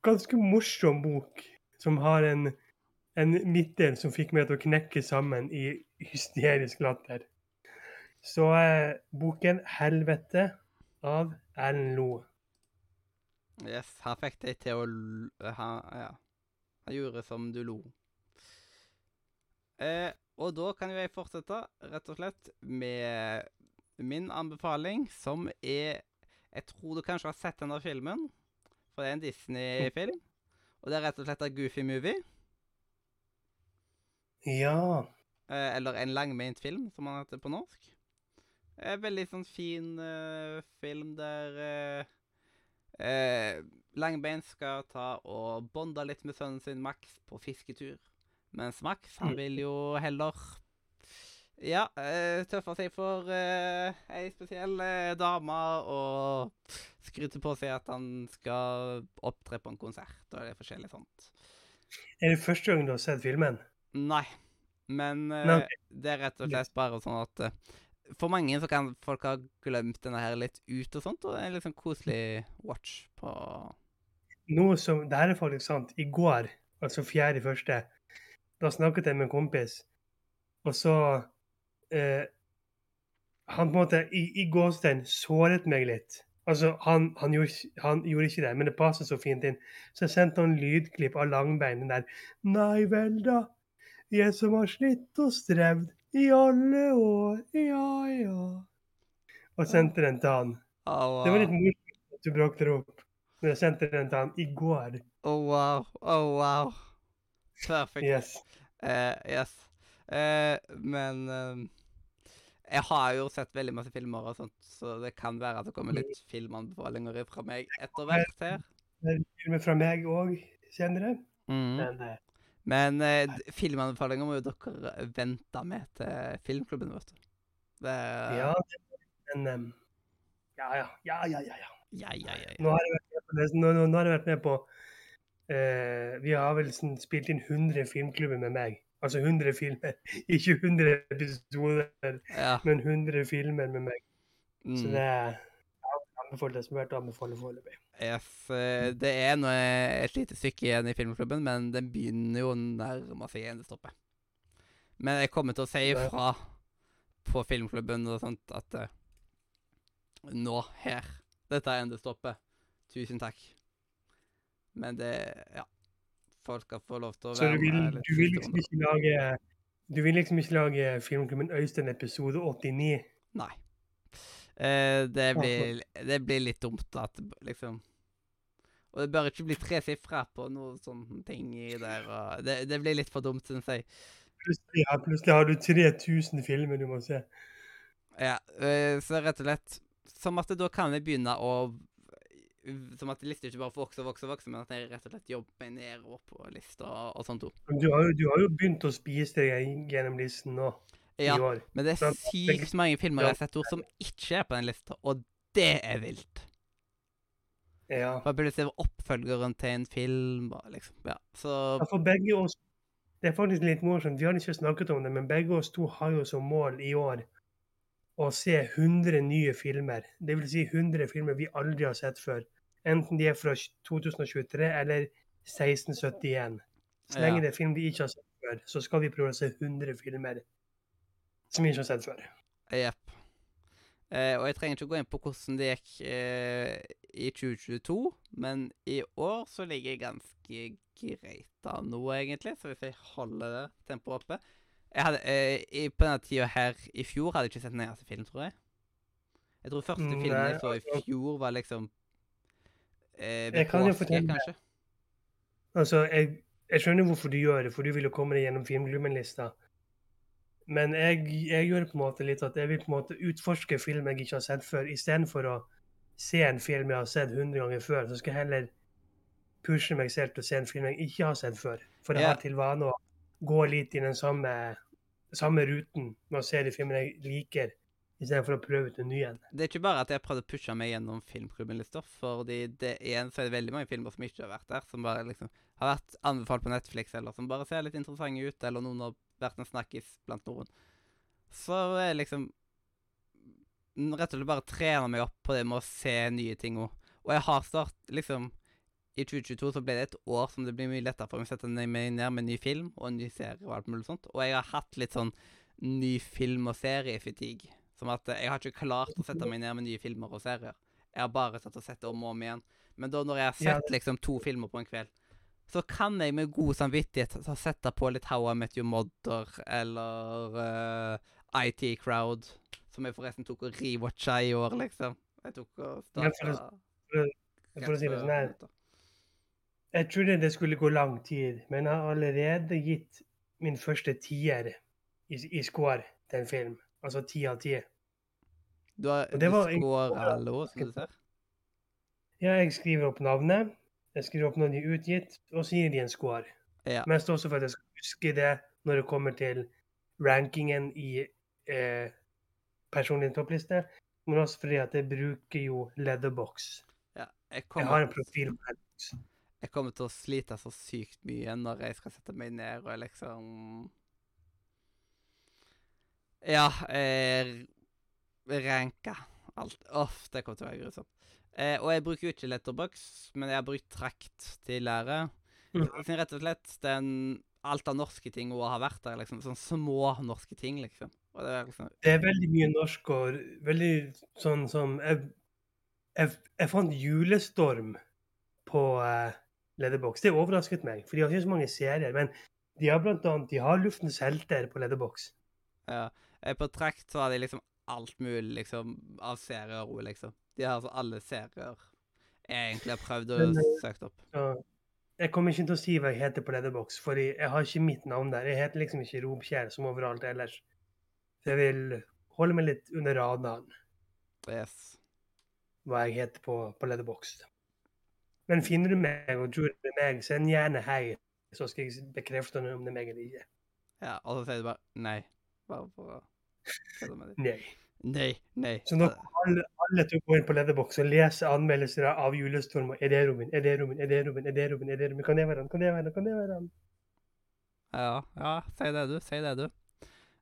ganske morsom bok som har en, en midtdel som fikk meg til å knekke sammen i hysterisk latter. Så eh, boken 'Helvete' av Erlend Lo. Yes, han fikk deg til å ha, ja. Han gjorde som du lo. Eh, og da kan jo jeg fortsette, rett og slett, med min anbefaling, som er Jeg tror du kanskje har sett denne filmen, for det er en Disney-film. Og det er rett og slett en Goofy Movie. Ja. Eh, eller En langmeint film, som han heter på norsk. Eh, veldig sånn fin eh, film der eh, Eh, Langbein skal ta og bonde litt med sønnen sin Max på fisketur. Mens Max, han Mm. vil jo heller Ja, eh, tøffe seg for uh, ei spesiell uh, dame og skryte på seg at han skal opptre på en konsert og det er forskjellig sånt. Er det første gang du har sett filmen? Nei, men uh, det er rett og slett bare sånn at uh, for mange så kan folk ha glemt denne her litt ut og sånt, og det er en litt sånn koselig watch på Noe som, det her er faktisk sant. I går, altså fjerde i første, da snakket jeg med en kompis, og så eh, Han på en måte i, i gåstein såret meg litt. Altså, han, han, gjorde, han gjorde ikke det, men det passet så fint inn. Så jeg sendte han lydklipp av Langbein. Den der Nei vel, da. Jeg som har slitt og strevd i alle år. Ja, ja. Og sendte den til han. Det var litt morsomt at du brakte det opp. Når jeg sendte den til han i går. Oh wow. Oh wow. Perfekt. Yes. Uh, yes. Uh, men uh, jeg har jo sett veldig masse filmer og sånt, så det kan være at det kommer litt filmanbefalinger fra meg etter hvert her. Det er filmer fra meg òg senere. Mm. Men Men filmanbefalinger må jo dere vente med til filmklubben, vet du. Det ja, men um, ja, ja, ja, ja, ja, ja. Ja, ja, ja. ja. Nå har jeg vært nå, nå, nå har jeg vært med på eh, Vi har vel sånn, spilt inn 100 filmklubber med meg. Altså 100 filmer. Ikke 100 episoder, ja. men 100 filmer med meg. Så Mm. det er anbefalt det som har vært å anbefale foreløpig. Yes, eh, det er noe, et lite stykke igjen i filmklubben, men den begynner jo å nærme seg endestoppet. Men jeg kommer til å si ifra på filmklubben og sånt at eh, Nå, her. Dette er endestoppet. Tusen takk. Men det Ja. Folk skal få lov til å Så være med litt du vil liksom ikke lage Du vil liksom ikke lage Filmklubben Øystein episode 89? Nei. Eh, det, blir, det blir litt dumt at liksom Og det bør ikke bli tre sifre på noen sånne ting i der. Og det, det blir litt for dumt, syns jeg. Plutselig, ja, plutselig har du 3000 filmer du må se. Ja, eh, så rett og slett Som at da kan vi begynne å Som at lista ikke bare vokser og vokser, vokse, vokser, men at jeg rett og slett jobber meg nedover på lista og, og sånt. også. Du du har jo begynt å spise deg gjennom listen nå Ja, men det er sykt mange filmer jeg har sett som ikke er på den lista, og det er vilt. Ja. For burde se oppfølgeren til en film og liksom Ja, så Ja, For begge oss Det er faktisk litt morsomt, vi har ikke snakket om det, men begge oss to har jo som mål i år å se 100 nye filmer. Det vil si 100 filmer vi aldri har sett før. Enten de er fra 2023 eller 1671. Så lenge Ja. det er film vi ikke har sett før, så skal vi prøve å se 100 filmer som vi ikke har sett før. Jepp. Eh, og jeg trenger ikke gå inn på hvordan det gikk eh, i 2022, men i år så ligger jeg ganske greit an nå, egentlig. Så hvis jeg holder det tempoet oppe hadde, eh, i, På denne tida her i fjor hadde jeg ikke sett den eneste film, tror jeg. Jeg tror første Mm, filmen jeg så i altså- fjor, var liksom eh, Jeg kan jo fortelle- kanskje. Altså, jeg, jeg skjønner hvorfor du gjør det, for du vil jo komme deg gjennom filmklubben-lista. Men jeg, jeg gjør på en måte litt at jeg vil på en måte utforske film jeg ikke har sett før. Istedenfor å se en film jeg har sett 100 ganger før, så skal jeg heller pushe meg selv til å se en film jeg ikke har sett før. For jeg yeah. har til vane å gå litt i den samme, samme ruten med å se de filmene jeg liker, istedenfor å prøve ut en ny en. Det er ikke bare at jeg har prøvd å pushe meg gjennom filmklubben litt, fordi det igjen så er det veldig mange filmer som ikke har vært der, som bare liksom har vært anbefalt på Netflix, eller som bare ser litt interessante ut, eller noen har vært en snakkis blant noen. Så er liksom Rett og slett bare trene meg opp på det med å se nye ting òg. Og jeg har start liksom I 2022 så ble det et år som det blir mye lettere for meg å sette meg ned med en ny film og en ny serie og alt mulig sånt. Og jeg har hatt litt sånn ny film- og seriefatigue. Som at eh, jeg har ikke klart å sette meg ned med nye filmer og serier. Jeg har bare satt og sett om og om igjen. Men da når jeg har sett liksom to filmer på en kveld, så kan jeg med god samvittighet sette på litt How I Met Your Mother eller uh, IT Crowd, som jeg forresten tok og rewatcha i år, liksom. Jeg tok og starta For å si det sånn her, jeg trodde det skulle gå lang tid, men jeg har allerede gitt min første tier i, i score til en film. Altså ti av ti. Du har du var en- scorer lå, du si? Ja, jeg skriver opp navnet, jeg skriver opp når de er utgitt, og så gir de en score. Ja. Mest også for at jeg skal huske det når det kommer til rankingen i eh, personlig toppliste, men også fordi at jeg bruker jo Leatherbox. ja. Jeg Jeg har en profil på Leatherbox. Jeg kommer til å slite så sykt mye når jeg skal sette meg ned og liksom Ja, eh, ranke alt. Uff, det kommer til å være grusomt. Eh, og jeg bruker jo ikke letterbox, men jeg har brukt trakt tidligere. Siden rett og slett den, alt av norske ting hun har vært der, liksom. Sånn små norske ting, liksom. Det er liksom Det er veldig mye norsk og veldig sånn som Jeg, jeg, jeg fant Julestorm på uh, Leatherbox. Det overrasket meg, for de har ikke så mange serier. Men de har blant annet de har Luftens helter på Leatherbox. Ja. På Tract så har de liksom alt mulig liksom, av serier òg, liksom. De har altså alle serier jeg egentlig har prøvd å eh, søke opp. Ja. jeg kommer ikke til å si hva jeg heter på Leatherbox, for jeg har ikke mitt navn der. Jeg heter liksom ikke Robkjær som overalt ellers. Så jeg vil holde meg litt under radaren Yes. hva jeg heter på, på Leatherbox. Men finner du meg og tror det er meg, send gjerne hei, så skal jeg bekrefte om det er meg eller ikke. Ja, og så sier du bare nei. Bare for å kødde med det. Nei. Nei, nei. Så nå alle, alle to går gå inn på Leatherbox og lese anmeldelser av Julestorm. og Er det Robin? Er det Robin? Er det Robin? Er det Robin? Er det Robin? Kan det være han? Kan det være han? Kan det være han? Ja, ja, si det, du. Si det, du.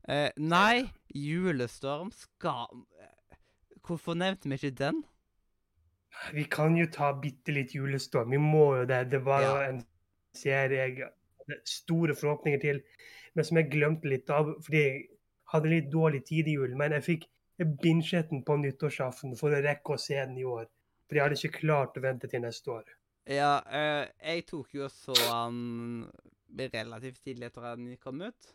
Eh, nei, Julestorm skal eh, Hvorfor nevnte vi ikke den? Vi kan jo ta bitte litt Julestorm. Vi må jo det. Det var jo Ja. en serie jeg hadde store forhåpninger til, men som jeg glemte litt av fordi jeg hadde litt dårlig tid i julen. Men jeg fikk binget den på nyttårsaften for å rekke å se den i år. For jeg hadde ikke klart å vente til neste år. Ja, eh, jeg tok jo så han relativt tidlig etter at den kom ut.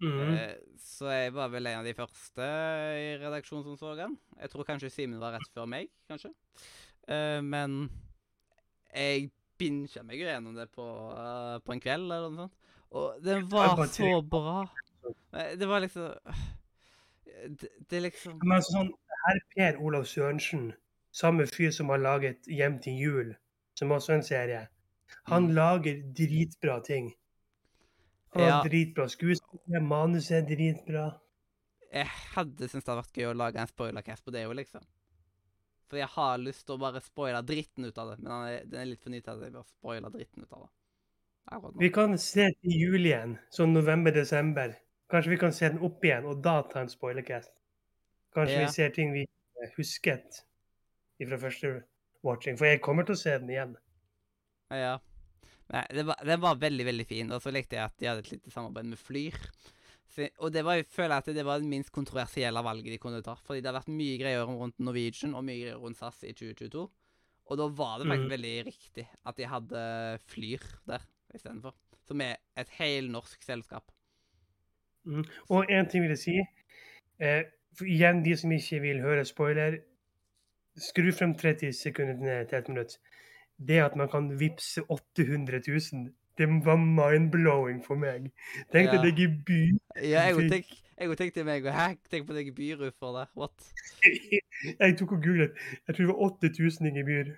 Mhm. Eh, så jeg var vel en av de første i redaksjonen som så den. Jeg tror kanskje Simen var rett før meg, kanskje. Eh, men jeg bincha meg jo gjennom det på, eh, på en kveld, eller noe sånt. Og den var så bra. Det var liksom Det, det liksom Men altså sånn, herr Per Olav Sørensen, samme fyr som har laget 'Hjem til jul', som også er en serie, han Mm. lager dritbra ting. Han har Ja. dritbra skuespill, manuset er dritbra. Jeg hadde syntes det hadde vært gøy å lage en spoilercast på det jo, liksom. For jeg har lyst til å bare spoile dritten ut av det, men den er, den er litt for ny til at jeg vil spoiler dritten ut av det. Vi kan se til jul igjen, sånn november-desember. Kanskje vi kan se den opp igjen, og da ta en spoilercast. Kanskje Ja. vi ser ting vi husket fra første watching. For jeg kommer til å se den igjen. Ja. Nei, det var, den var veldig, veldig fin, og så likte jeg at de hadde et lite samarbeid med Flyr. Så, og det var, jeg føler at det var det minst kontroversielle valget de kunne ta. Fordi det har vært mye greier rundt Norwegian og mye greier rundt SAS i 2022. Og da var det faktisk mm. veldig riktig at de hadde Flyr der istedenfor. Som er et helnorsk selskap. Mm. Og en ting vil jeg si. Eh, igjen, de som ikke vil høre spoiler, skru frem 30 sekunder ned til et minutt. Det at man kan vippse 800 000, det var mind-blowing for meg. Tenk deg Ja. det gebyret. Ja, jeg òg tenk, tenkte meg Hæ, tenk på det gebyret for det. What? Jeg tok og googlet. Jeg tror det var 8000 i gebyr.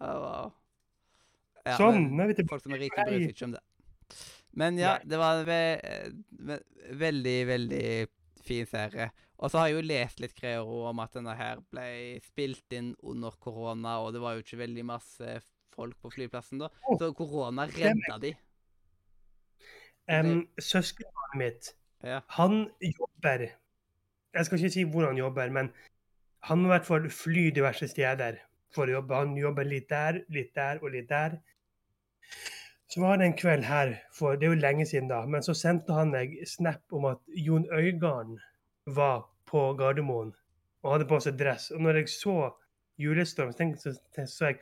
Oh, wow. Ja, sånn, men- vi tilbake. Folk som er rike, bryr seg ikke om det. Men ja, Nei. det var en ve ve veldig, veldig fin serie. Og så har jeg jo lest litt greier om at denne her ble spilt inn under korona, og det var jo ikke veldig masse folk på flyplassen da. Oh, Så korona redda de. Um, Søskenbarnet mitt, Ja. han jobber Jeg skal ikke si hvor han jobber, men han må i hvert fall fly diverse steder for å jobbe. Han jobber litt der, litt der og litt der. Så var det en kveld her, for det er jo lenge siden da, men så sendte han meg snap om at Jon Øigarden var på Gardermoen og hadde på seg dress. Og når jeg så Julestorm, så tenkte så, så jeg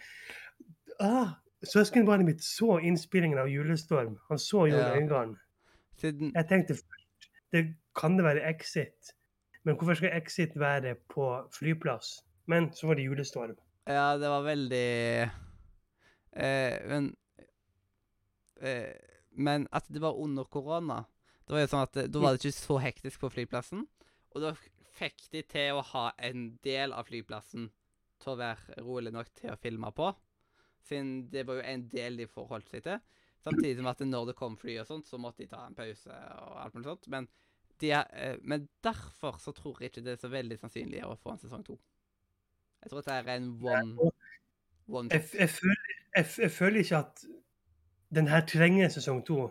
ah, Søskenbarnet mitt så innspillingen av Julestorm. Han så jo Ja. Øigarden. Siden Jeg tenkte først det kan det være Exit, men hvorfor skal Exit være på flyplass? Men så var det Julestorm. Ja, det var veldig eh, Men eh, Men at det var under korona Da var det sånn at Da var det ikke så hektisk på flyplassen. Og da fikk de til å ha en del av flyplassen til å være rolig nok til å filme på. Siden det var jo en del de forholdt seg til. Samtidig som at når det kom fly og sånt, så måtte de ta en pause og alt mulig sånt. Men, de er, eh, men derfor så tror jeg ikke det er så veldig sannsynlig å få en sesong to. Jeg tror det er en one, one Jeg, jeg, føler, jeg, jeg føler ikke at den her trenger sesong to.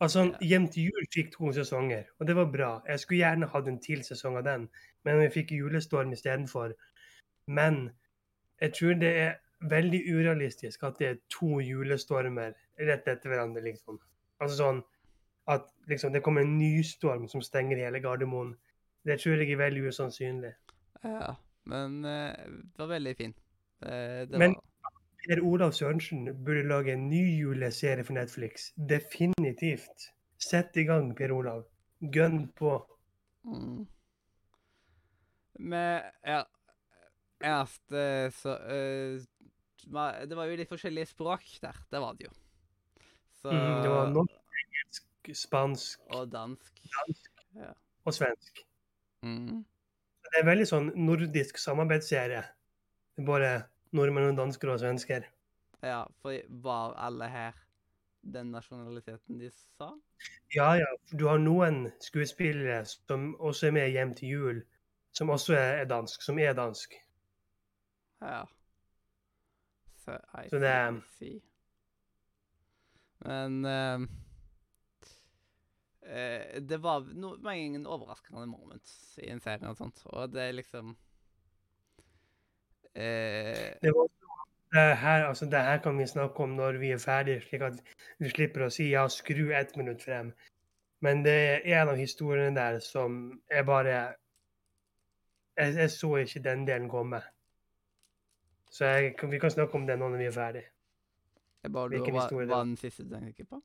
Altså, Ja. Hjem til jul fikk to sesonger, og det var bra. Jeg skulle gjerne hatt en til sesong av den, men vi fikk Julestorm istedenfor. Men jeg tror det er veldig urealistisk at det er to julestormer rett etter hverandre, liksom. Altså sånn at liksom, det kommer en ny storm som stenger hele Gardermoen. Det tror jeg er veldig usannsynlig. Ja, men eh, det var veldig fin. Det, det Men- var Per Olav Sørensen burde lage en ny juleserie for Netflix. Definitivt. Sett i gang, Per Olav. Gønn på. mm. Med ja, eneste så uh, Det var jo litt forskjellige språk der. Det var det jo. Så Mm, det var norsk, engelsk, spansk Og dansk. og svensk. Mm. Det er veldig sånn nordisk samarbeidsserie. Det er bare nordmenn og dansker og svensker. Ja, for var alle her den nasjonaliteten de sa? Ja, ja. Du har noen skuespillere som også er med Hjem til jul, som også er dansk. Som er dansk. Ja. Så I Så det see, Men uh, Det var no, mange overraskende moments i en serie og sånt, og det er liksom uh, Det, var, det, her, altså, det her kan vi snakke om når vi er ferdige, slik at vi slipper å si ja, skru ett minutt frem. Men det er en av historiene der som er bare Jeg, jeg så ikke den delen komme. Så jeg, vi kan snakke om det nå når vi er ferdig. jeg bare lurer, hva, hva den siste du tenker på?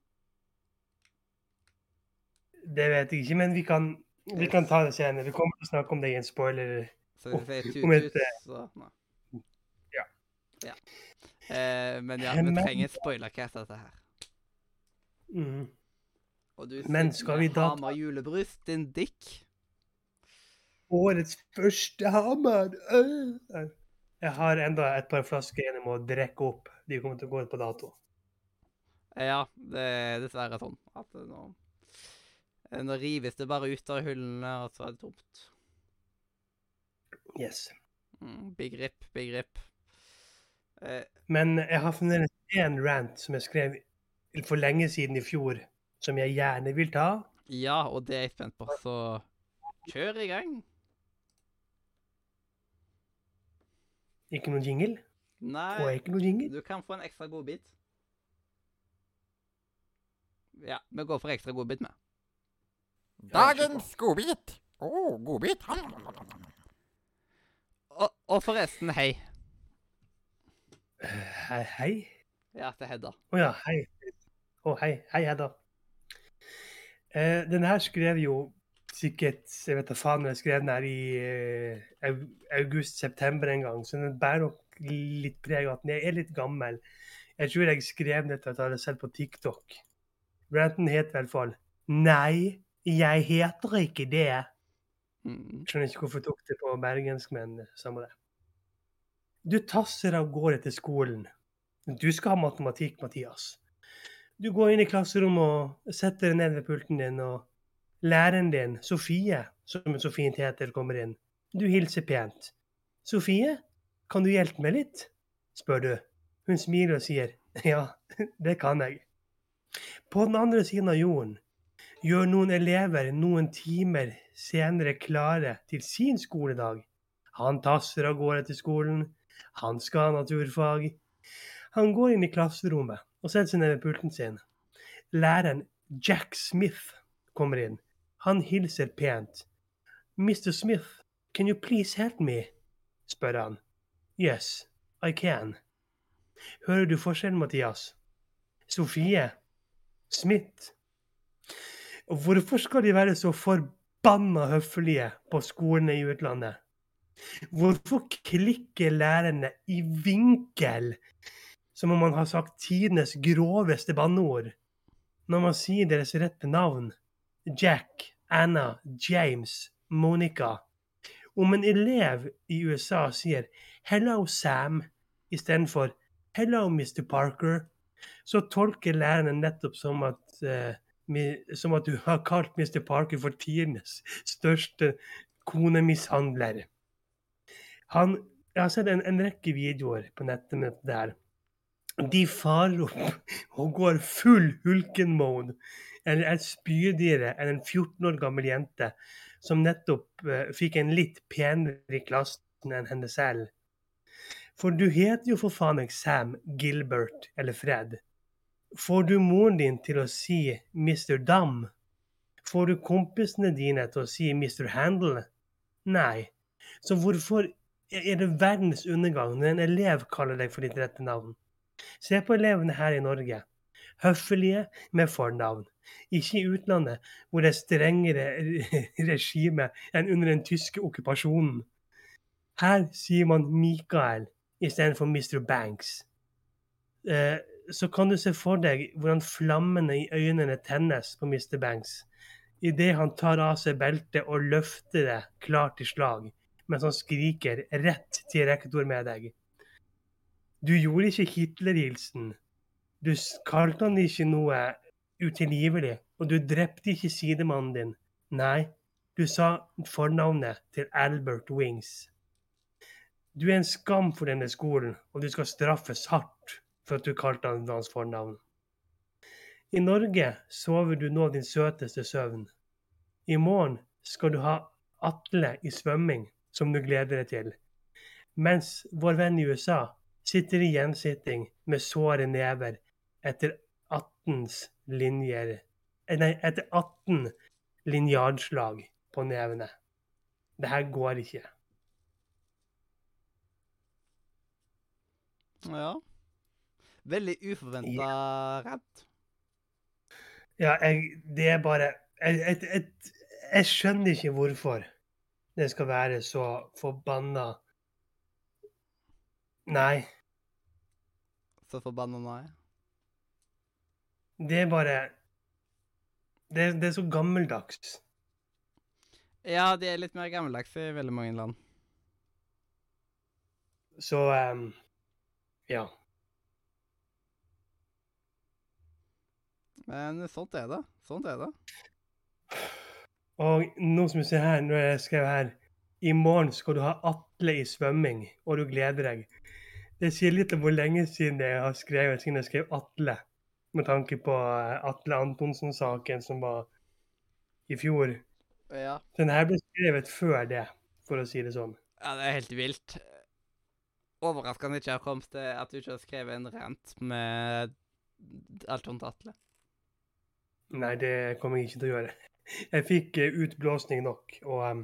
Det vet jeg ikke, men vi kan, vi kan ta det senere. Vi kommer til å snakke om det i en spoiler. Så hvis jeg sier tut-tut, så Nei. Ja. ja. Eh, men ja, vi trenger spoilercast dette her. Mm. Og du Men skal vi da- Hamar julebrus, din dick. Årets første hammer! Øh. Jeg har enda et par flasker igjen jeg må drikke opp. De kommer til å gå ut på dato. Ja, det er dessverre sånn at nå Nå rives det bare ut av hullene, og så er det tomt. Yes. Mm, big rip, big rip. Eh, Men jeg har fremdeles én rant som jeg skrev for lenge siden i fjor, som jeg gjerne vil ta. ja, og det er jeg spent på, så kjør i gang. Ikke noen jingle? Nei, ikke noen jingle? du kan få en ekstra godbit. Ja, vi går for ekstra godbit med. Dagens godbit. Å, godbit. Og, og forresten, hei. Hei, hei. Ja, til Hedda. Å ja, hei. Å, hei. Hei, Hedda. Eh, den her skrev jo sikkert Jeg vet da faen jeg skrev den her i eh, august-september en gang, så den bærer nok litt preg av at den er litt gammel. Jeg tror jeg skrev dette at jeg hadde sett på TikTok. Ranten het i hvert fall 'Nei, jeg heter ikke det'. Mm. Skjønner ikke hvorfor jeg tok det på bergensk, men samme det. Du tasser av gårde til skolen. Du skal ha matematikk, Mathias. Du går inn i klasserommet og setter deg ned ved pulten din, og læreren din, Sofie, som hun så fint heter, kommer inn. Du hilser pent. 'Sofie, kan du hjelpe meg litt?' spør du. Hun smiler og sier 'ja, det kan jeg'. På den andre siden av jorden gjør noen elever noen timer senere klare til sin skoledag. Han tasser av gårde til skolen. Han skal ha naturfag. Han går inn i klasserommet og setter seg ned ved pulten sin. Læreren Jack Smith kommer inn. Han hilser pent. Mr. Smith, can you please help me? spør han. Yes, I can. Hører du forskjellen, Mathias? Sofie. Smith. Hvorfor skal de være så forbanna høflige på skolene i utlandet? Hvorfor klikker lærerne i vinkel, som om man har sagt tidenes groveste banneord, når man sier deres rette navn? Jack, Anna, James, Monica. Om en elev i USA sier 'Hello, Sam' istedenfor 'Hello, Mr. Parker', så tolker læreren nettopp som at, uh, som at du har kalt Mr. Parker for tidenes største konemishandler. Han, jeg har sett en, en rekke videoer på nettet der. De farer opp og går full hulken-mode. Eller er spydigere enn en 14 år gammel jente som nettopp uh, fikk en litt penere i klassen enn henne selv. For du heter jo for faen meg Sam, Gilbert eller Fred. Får du moren din til å si Mr. Dam? Får du kompisene dine til å si Mr. Handle? Nei. Så hvorfor er det verdens undergang når en elev kaller deg for ditt rette navn? Se på elevene her i Norge. Høflige med fornavn. Ikke i utlandet, hvor det er strengere regime enn under den tyske okkupasjonen. Her sier man Mikael istedenfor Mr. Banks. Eh, så kan du se for deg hvordan flammene i øynene tennes på Mr. Banks idet han tar av seg beltet og løfter det klart til slag, mens han skriker rett til rektor med deg. Du gjorde ikke Hitler-hilsen. Du kalte han ikke noe utilgivelig, og du drepte ikke sidemannen din. Nei, du sa fornavnet til Albert Wings. Du er en skam for denne skolen, og du skal straffes hardt for at du kalte han hans fornavn. I Norge sover du nå din søteste søvn. I morgen skal du ha Atle i svømming, som du gleder deg til. Mens vår venn i USA sitter i gjensitting med såre never etter 18 linjer eh, Nei, etter 18 linjardslag på nevene. Det her går ikke. Ja. Veldig uforventa rett. Ja, jeg, det er bare jeg, jeg, jeg, jeg skjønner ikke hvorfor det skal være så forbanna Nei, Så forbanna jeg. Det er bare det, det er så gammeldags. Ja, de er litt mer gammeldags i veldig mange land. Så um, ja. Men sånt er det. Sånt er det. Og nå som du ser her, når jeg skrev her I morgen skal du ha Atle i svømming, og du gleder deg. Det sier litt om hvor lenge siden jeg har skrevet siden jeg skrev Atle. Med tanke på eh, Atle Antonsen-saken som var i fjor. Ja. Den her ble skrevet før det, for å si det sånn. ja, det er helt vilt. Overraskende ikke har kommet til at du ikke har skrevet en rant med alt rundt Atle. Nei, det kommer jeg ikke til å gjøre. Jeg fikk eh, utblåsning nok, og em,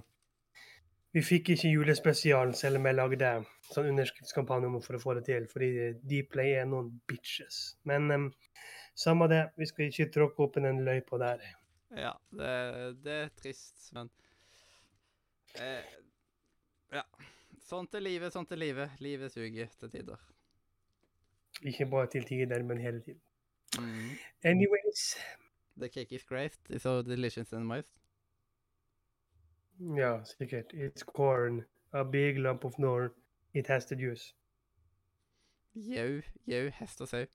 vi fikk ikke julespesialen selv om jeg lagde sånn underskriftskampanje om for å få det til, fordi Dplay er noen bitches. Men um, samme det, vi skal ikke tråkke opp i den løypa der. Ja, det, det er trist, men eh, Ja. Sånt er livet, sånt er livet. Livet suger til tider. Ikke bare til tider, men hele tiden. Mm. Anyways, The cake is great. It's so delicious and moist. Ja, sikkert. It's corn, a big lump of norn. It has the juice. Jau, jau, hest og sau.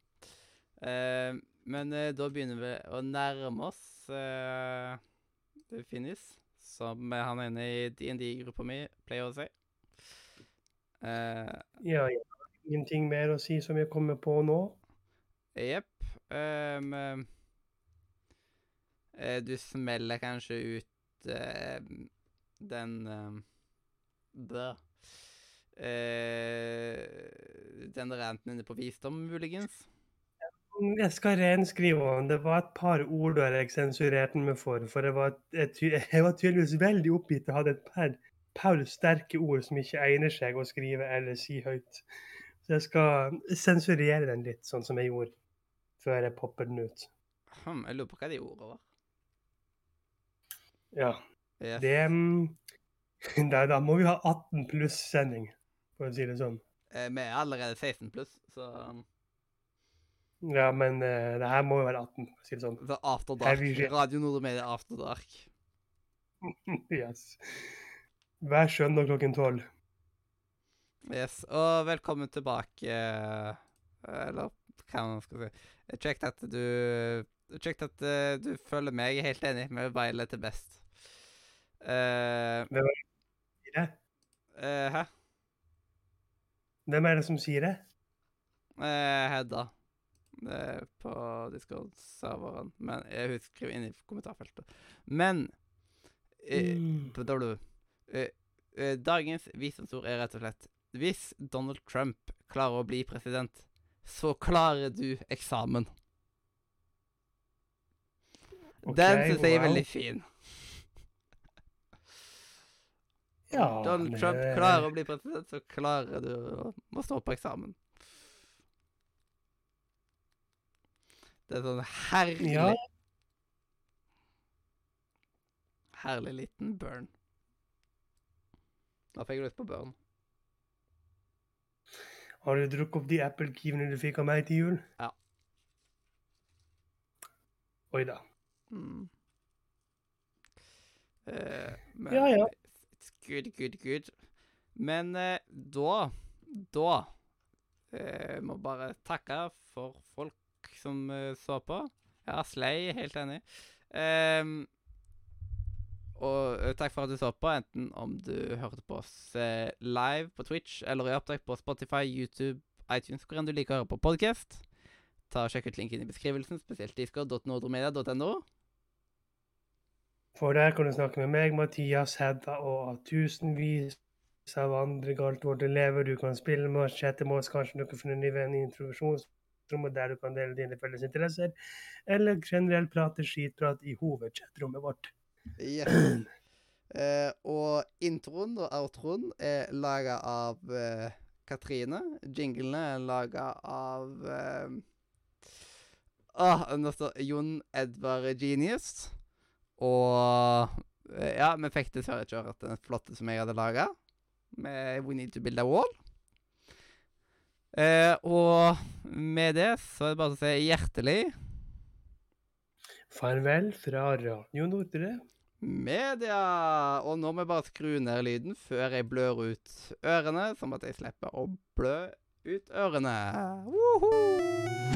Uh, men uh, da begynner vi å nærme oss det finnes, som han ene i DND-gruppa mi pleier å si. Uh, Ja, ja. Ingenting mer å si som jeg kommer på nå. Jepp. Um, du smeller kanskje ut den eh, Bø. Uh, den ranten inne på visdom, muligens. Jeg skal renskrive den. Det var et par ord der jeg sensurerte meg for. For jeg var, jeg, jeg var tydeligvis veldig oppgitt og hadde et par, par sterke ord som ikke egner seg å skrive eller si høyt. Så jeg skal sensurere den litt, sånn som jeg gjorde før jeg popper den ut. Hm, jeg lurer på hva de ordene var. Ja, Yes. det Nei, da, da må vi ha 18 pluss-sending, for å si det sånn. Eh, vi er allerede 16 pluss, så um, Ja, men eh, det her må jo være 18, for å si det sånn. er After Dark. Heavy. Radio Nordmedia After Dark. yes. Hver søndag klokken 12. Yes, og velkommen tilbake eh, Eller hva man skal si. Kjekt at du Kjekt at eh, du følger meg. Jeg er helt enig med Violet er best. Eh, Sier det? eh, hæ? Hvem er det som sier det? Eh, Hedda. På Discord-serveren. Men jeg hun skriver inn i kommentarfeltet. Men eh, Mm. Eh, dagens visdomsord er rett og slett Hvis Donald Trump klarer å bli president, så klarer du eksamen. Den Ok, syns jeg er wow. veldig fin. Ja, Donald det- Trump klarer å bli president, så klarer du å stå på eksamen. Det er sånn herlig Ja. Herlig liten burn. Da fikk jeg lyst på burn. Har du drukket opp de Apple-kivene du fikk av meg til jul? Ja. Oi da. Mm. Eh, men Ja, ja. Gud, good, good. Men eh, da Da eh, må bare takke for folk som eh, så på. Ja, Slay, helt enig. Ehm, og eh, takk for at du så på, enten om du hørte på oss eh, live på Twitch eller i opptak på Spotify, YouTube, iTunes, hvor enn du liker å høre på podkast. Ta og Sjekk ut linken i beskrivelsen, spesielt discord.nordromedia.no. For der kan du snakke med meg, Mathias, Hedda og tusenvis av andre galtvårte elever du kan spille med og chatte med oss. Kanskje du kan finne en venn i introduksjonsrommet der du kan dele dine felles interesser, eller generelt prate skitprat i hovedchatrommet vårt. Yes. Eh, og introen og outroen er laga av eh, Katrine. Jinglene er laga av eh, ah, Jon Edvard Genius. Og eh, ja, vi fikk dessverre ikke hørt den flotte som jeg hadde laga, med We Need to Build a Wall. Eh, og med det så er det bare å si hjertelig Farvel fra Radio Nordre. Media! Og nå må jeg bare skru ned lyden før jeg blør ut ørene, sånn at jeg slipper å blø ut ørene. Woohoo!